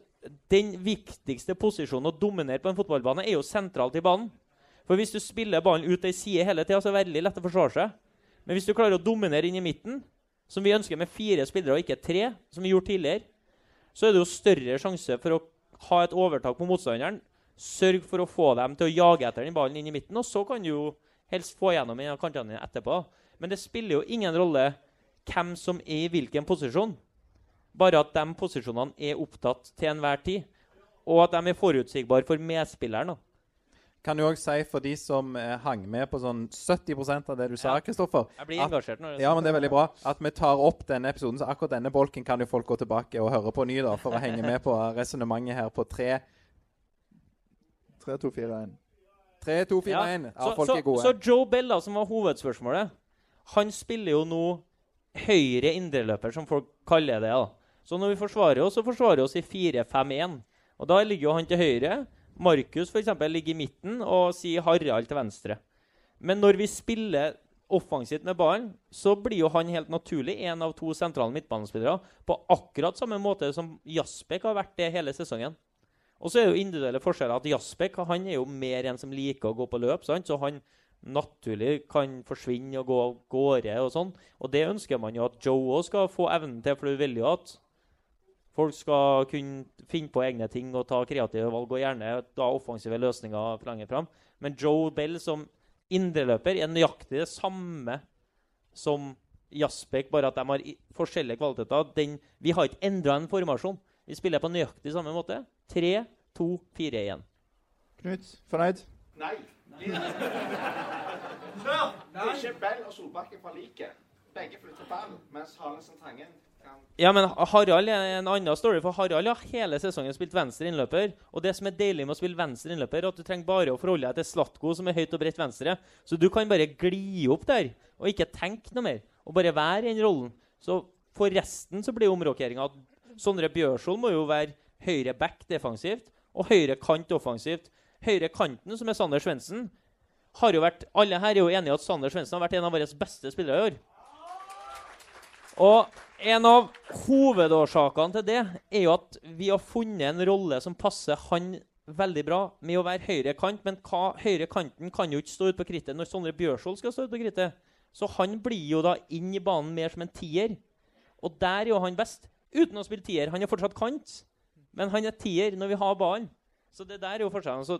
den viktigste posisjonen å dominere på en fotballbane er jo sentralt i banen. For hvis du spiller ballen ut ei side hele tida, så er det veldig lett å forsvare seg. Men hvis du klarer å dominere inn i midten, som vi ønsker med fire spillere og ikke tre, som vi gjorde tidligere, så er det jo større sjanse for å ha et overtak på motstanderen. Sørg for å få dem til å jage etter den ballen inn i midten, og så kan du jo helst få gjennom en av kantene etterpå. Men det spiller jo ingen rolle hvem som er i hvilken posisjon. Bare at de posisjonene er opptatt til enhver tid. Og at de er forutsigbare for medspilleren. Kan du òg si for de som eh, hang med på sånn 70% av det du sa, Ja. Kristoffer Jeg blir at- engasjert når Ja, men det er veldig bra. At vi tar opp denne episoden, så akkurat denne bolken kan jo folk gå tilbake og høre på ny da, for å henge med på <laughs> resonnementet her på 3, 3, 2, 4, 1. 3 2, 4, 1. Ja, så, folk så, er gode. så Joe Bell, da, som var hovedspørsmålet, han spiller jo nå høyre indreløper, som folk kaller det. da. Så når vi forsvarer oss, så forsvarer vi oss i 4-5-1. Og da ligger jo han til høyre. Markus for eksempel, ligger i midten og sier Harald til venstre. Men når vi spiller offensivt med ballen, så blir jo han helt naturlig en av to sentrale midtbanespillere på akkurat samme måte som Jaspek har vært det hele sesongen. Og så er det jo individuelle forskjeller. at Jaspek han er jo mer en som liker å gå på løp. sant? Så han naturlig kan forsvinne og gå av gårde og sånn. Og det ønsker man jo at Joe òg skal få evnen til, for du vil jo at folk skal kunne finne på egne ting og ta kreative valg, og gjerne da offensive løsninger lenger fram. Men Joe Bell som indreløper er nøyaktig det samme som Jaspek, bare at de har forskjellige kvaliteter. Den, vi har ikke endra en formasjon. Vi spiller på nøyaktig samme måte. 3, 2, 4, 1. Knut, fornøyd? Nei. Det er ikke Bell og Solbakken fra liket. Begge flytter ball, mens Halesen Tangen kan Ja, men Harald er en annen story, for Harald har hele sesongen spilt venstre innløper. Og det som er deilig med å spille venstre innløper, er at du trenger bare å forholde deg til Slatko, som er høyt og bredt venstre. Så du kan bare gli opp der, og ikke tenke noe mer. Og bare være i den rollen. Så for resten så blir omrokeringa at Sondre Bjørsvold må jo være høyre back defensivt, og høyre kant offensivt. Høyre kanten, som er Sander Svendsen, har jo vært Alle her er jo enige at Sander Svendsen har vært en av våre beste spillere i år. Og en av hovedårsakene til det er jo at vi har funnet en rolle som passer han veldig bra med å være høyre kant. Men hva, høyre kanten kan jo ikke stå ute på krittet når Sondre Bjørsvold skal stå ute på krittet. Så han blir jo da inn i banen mer som en tier. Og der er jo han best. Uten å spille tier. Han er fortsatt kant, men han er tier når vi har ballen. Så det der er jo forskjellen. Så,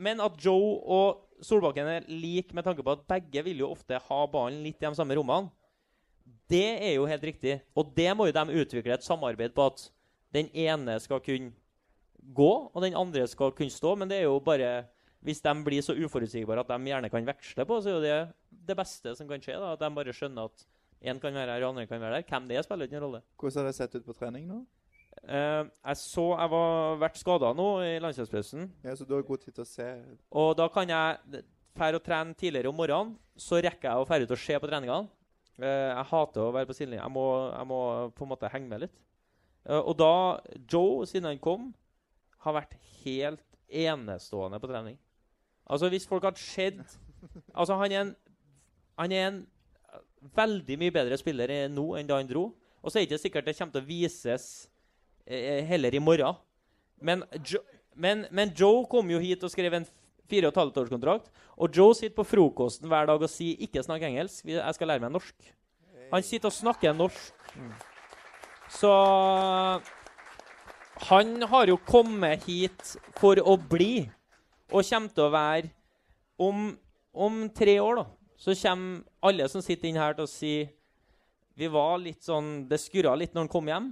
men at Joe og Solbakken er like med tanke på at begge vil jo ofte ha ballen litt i de samme rommene. Det er jo helt riktig. Og det må jo de utvikle et samarbeid på at den ene skal kunne gå, og den andre skal kunne stå. Men det er jo bare Hvis de blir så uforutsigbare at de gjerne kan veksle på, så er jo det det beste som kan skje. da, At de bare skjønner at én kan være her, og andre kan være der. Hvem det er, spiller ingen rolle. Hvordan har det sett ut på trening nå? Eh, jeg så jeg var vært skada nå i landslagspausen. Ja, Så du har god tid til å se Og da kan jeg dra og trene tidligere om morgenen. Så rekker jeg å dra ut og se på treningene. Uh, jeg hater å være på sidelinja. Jeg, må- jeg må på en måte henge med litt. Uh, og da Joe, siden han kom, har vært helt enestående på trening. Altså, hvis folk hadde sett <laughs> Altså, han er en, han er en veldig mye bedre spiller nå enn da han dro. Og så er det ikke sikkert det kommer til å vises heller i morgen. Men, jo, men, men Joe kom jo hit og skrev en fire og et halvt års kontrakt. Og Joe sitter på frokosten hver dag og sier 'ikke snakk engelsk'. Jeg skal lære meg norsk. Han sitter og snakker norsk. Så han har jo kommet hit for å bli, og kommer til å være Om, om tre år, da, så kommer alle som sitter inne her, til å si Vi var litt sånn Det skurra litt når han kom hjem.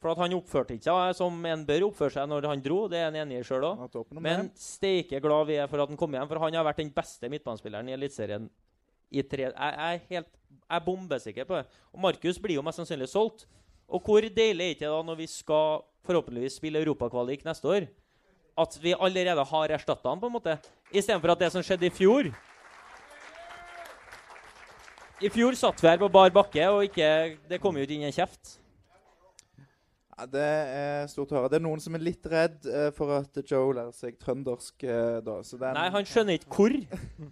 For at han oppførte ikke seg som en bør oppføre seg når han dro. Det er han enig i åpen om Men steike glad vi er for at han kom hjem, for han har vært den beste midtbanespilleren i Eliteserien Jeg jeg er helt jeg er bombesikker på det. Og Markus blir jo mest sannsynlig solgt. Og hvor deilig er ikke det da når vi skal forhåpentligvis spille europakvalik neste år, at vi allerede har erstatta han, på en måte, istedenfor at det som skjedde i fjor I fjor satt vi her på bar bakke, og ikke, det kom jo ikke inn en kjeft. Det er stort å høre. Det er noen som er litt redd eh, for at Joe lærer seg trøndersk eh, da. Så den, Nei, han skjønner ikke hvor,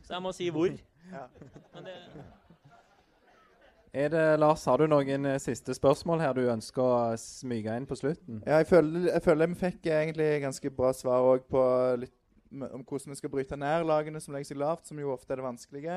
så jeg må si hvor. <laughs> Ja. Men det, Er det, Lars, har du noen eh, siste spørsmål her du ønsker å smyge inn på slutten? Ja, jeg føler, jeg føler vi fikk egentlig ganske bra svar òg på litt m- om hvordan vi skal bryte ned lagene som legger seg lavt, som jo ofte er det vanskelige.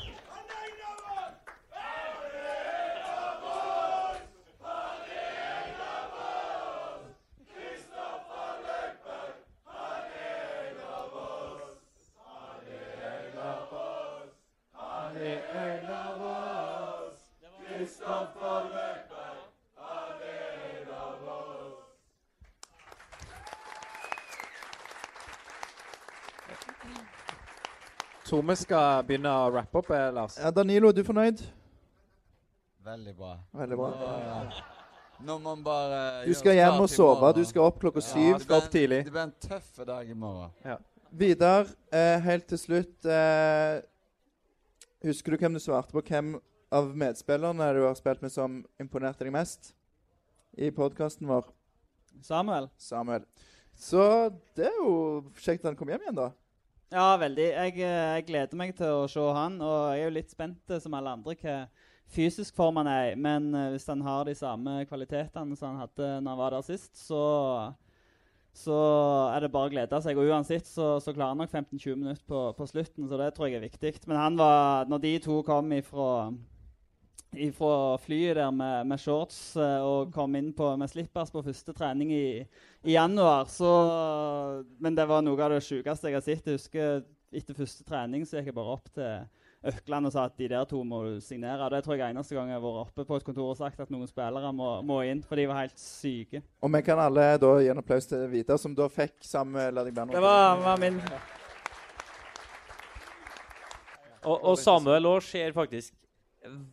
Tror vi skal begynne å rappe opp, eh, Lars. Ja, Danilo, er du fornøyd? Veldig bra. Veldig bra. Nå må man bare Du skal hjem og sove. Du skal opp klokka Ja, syv. det skal opp blir en- tidlig. Det blir en tøff dag i morgen. Vidar, eh, helt til slutt eh, Husker du hvem du svarte på? Hvem av medspillerne du har spilt med som imponerte deg mest i podkasten vår? Samuel? Samuel. Så det er jo kjekt at han kom hjem igjen, da. Ja, veldig. Jeg, eh, jeg gleder meg til å se han, og jeg er jo litt spent, eh, som alle andre, hva fysisk form han er. Men eh, hvis han har de samme kvalitetene som han hadde når han var der sist, så, så er det bare å glede seg. Og uansett så, så klarer han nok 15-20 minutter på, på slutten, så det tror jeg er viktig. Men han var, når de to kom ifra fra flyet der med, med shorts eh, og kom inn på, med slippers på første trening i, i januar. Så, men det var noe av det sjukeste jeg har sett. Jeg husker etter første trening så gikk jeg bare opp til Økland og sa at de der to må signere. Det tror jeg eneste gang jeg har vært oppe på et kontor og sagt at noen spillere må, må inn, for de var helt syke. Og vi kan alle da gi en applaus til Vidar, som da fikk Samuel Lading Bernhoft. Det var, var min og, og Samuel òg ser faktisk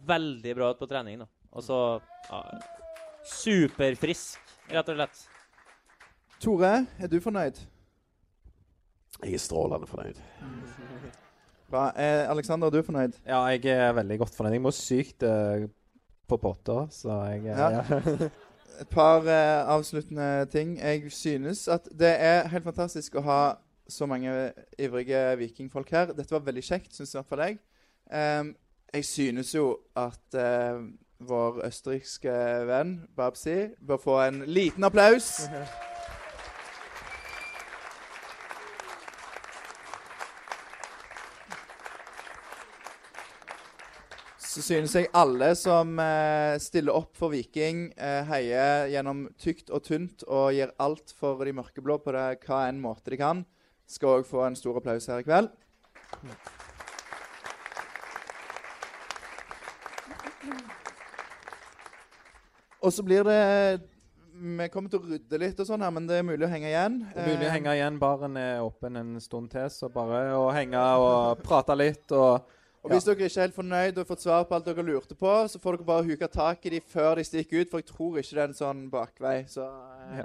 veldig bra ut på trening. da. Altså ja, Superfrisk, rett og slett. Tore, er du fornøyd? Jeg er strålende fornøyd. Bra. Eh, Alexander, er du fornøyd? Ja, jeg er veldig godt fornøyd. Jeg må sykt eh, på potter, så jeg eh, Ja. ja. <laughs> Et par eh, avsluttende ting. Jeg synes at det er helt fantastisk å ha så mange ivrige vikingfolk her. Dette var veldig kjekt, syns i hvert fall jeg. Em, jeg synes jo at eh, vår østerrikske venn Babsi bør få en liten applaus. Så synes jeg alle som eh, stiller opp for Viking, eh, heier gjennom tykt og tynt og gir alt for de mørkeblå på det, hva enn måte de kan, skal òg få en stor applaus her i kveld. Og så blir det Vi kommer til å rydde litt og sånn her, men det er mulig å henge igjen. Det er mulig å Eh, henge igjen. Baren er åpen en stund til, så bare å henge og prate litt og Og hvis dere ikke er helt fornøyd og har fått svar på alt dere lurte på, så får dere bare huke tak i dem før de stikker ut, for jeg tror ikke det er en sånn bakvei. Så eh, Ja.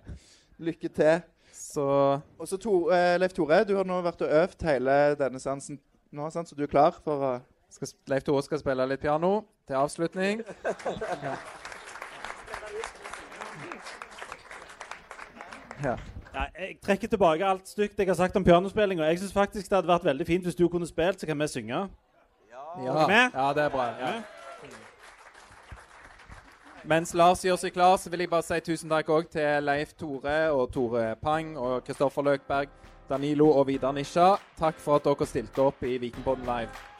lykke til. Så Og så to, eh, Leif Tore, du har nå vært og øvd hele denne sansen nå, sant? så du er klar for å uh... Leif Tore skal spille litt piano til avslutning. Ja. <laughs> Ja, jeg trekker tilbake alt stygt jeg har sagt om pianospilling. Og jeg syns faktisk det hadde vært veldig fint hvis du kunne spilt, så kan vi synge. Ja. ja, det er bra. Ja. Ja. Mens Lars gjør seg klar, så vil jeg bare si tusen takk òg til Leif Tore og Tore Pang og Kristoffer Løkberg, Danilo og Vidar Nisja. Takk for at dere stilte opp i Vikingpodden Live.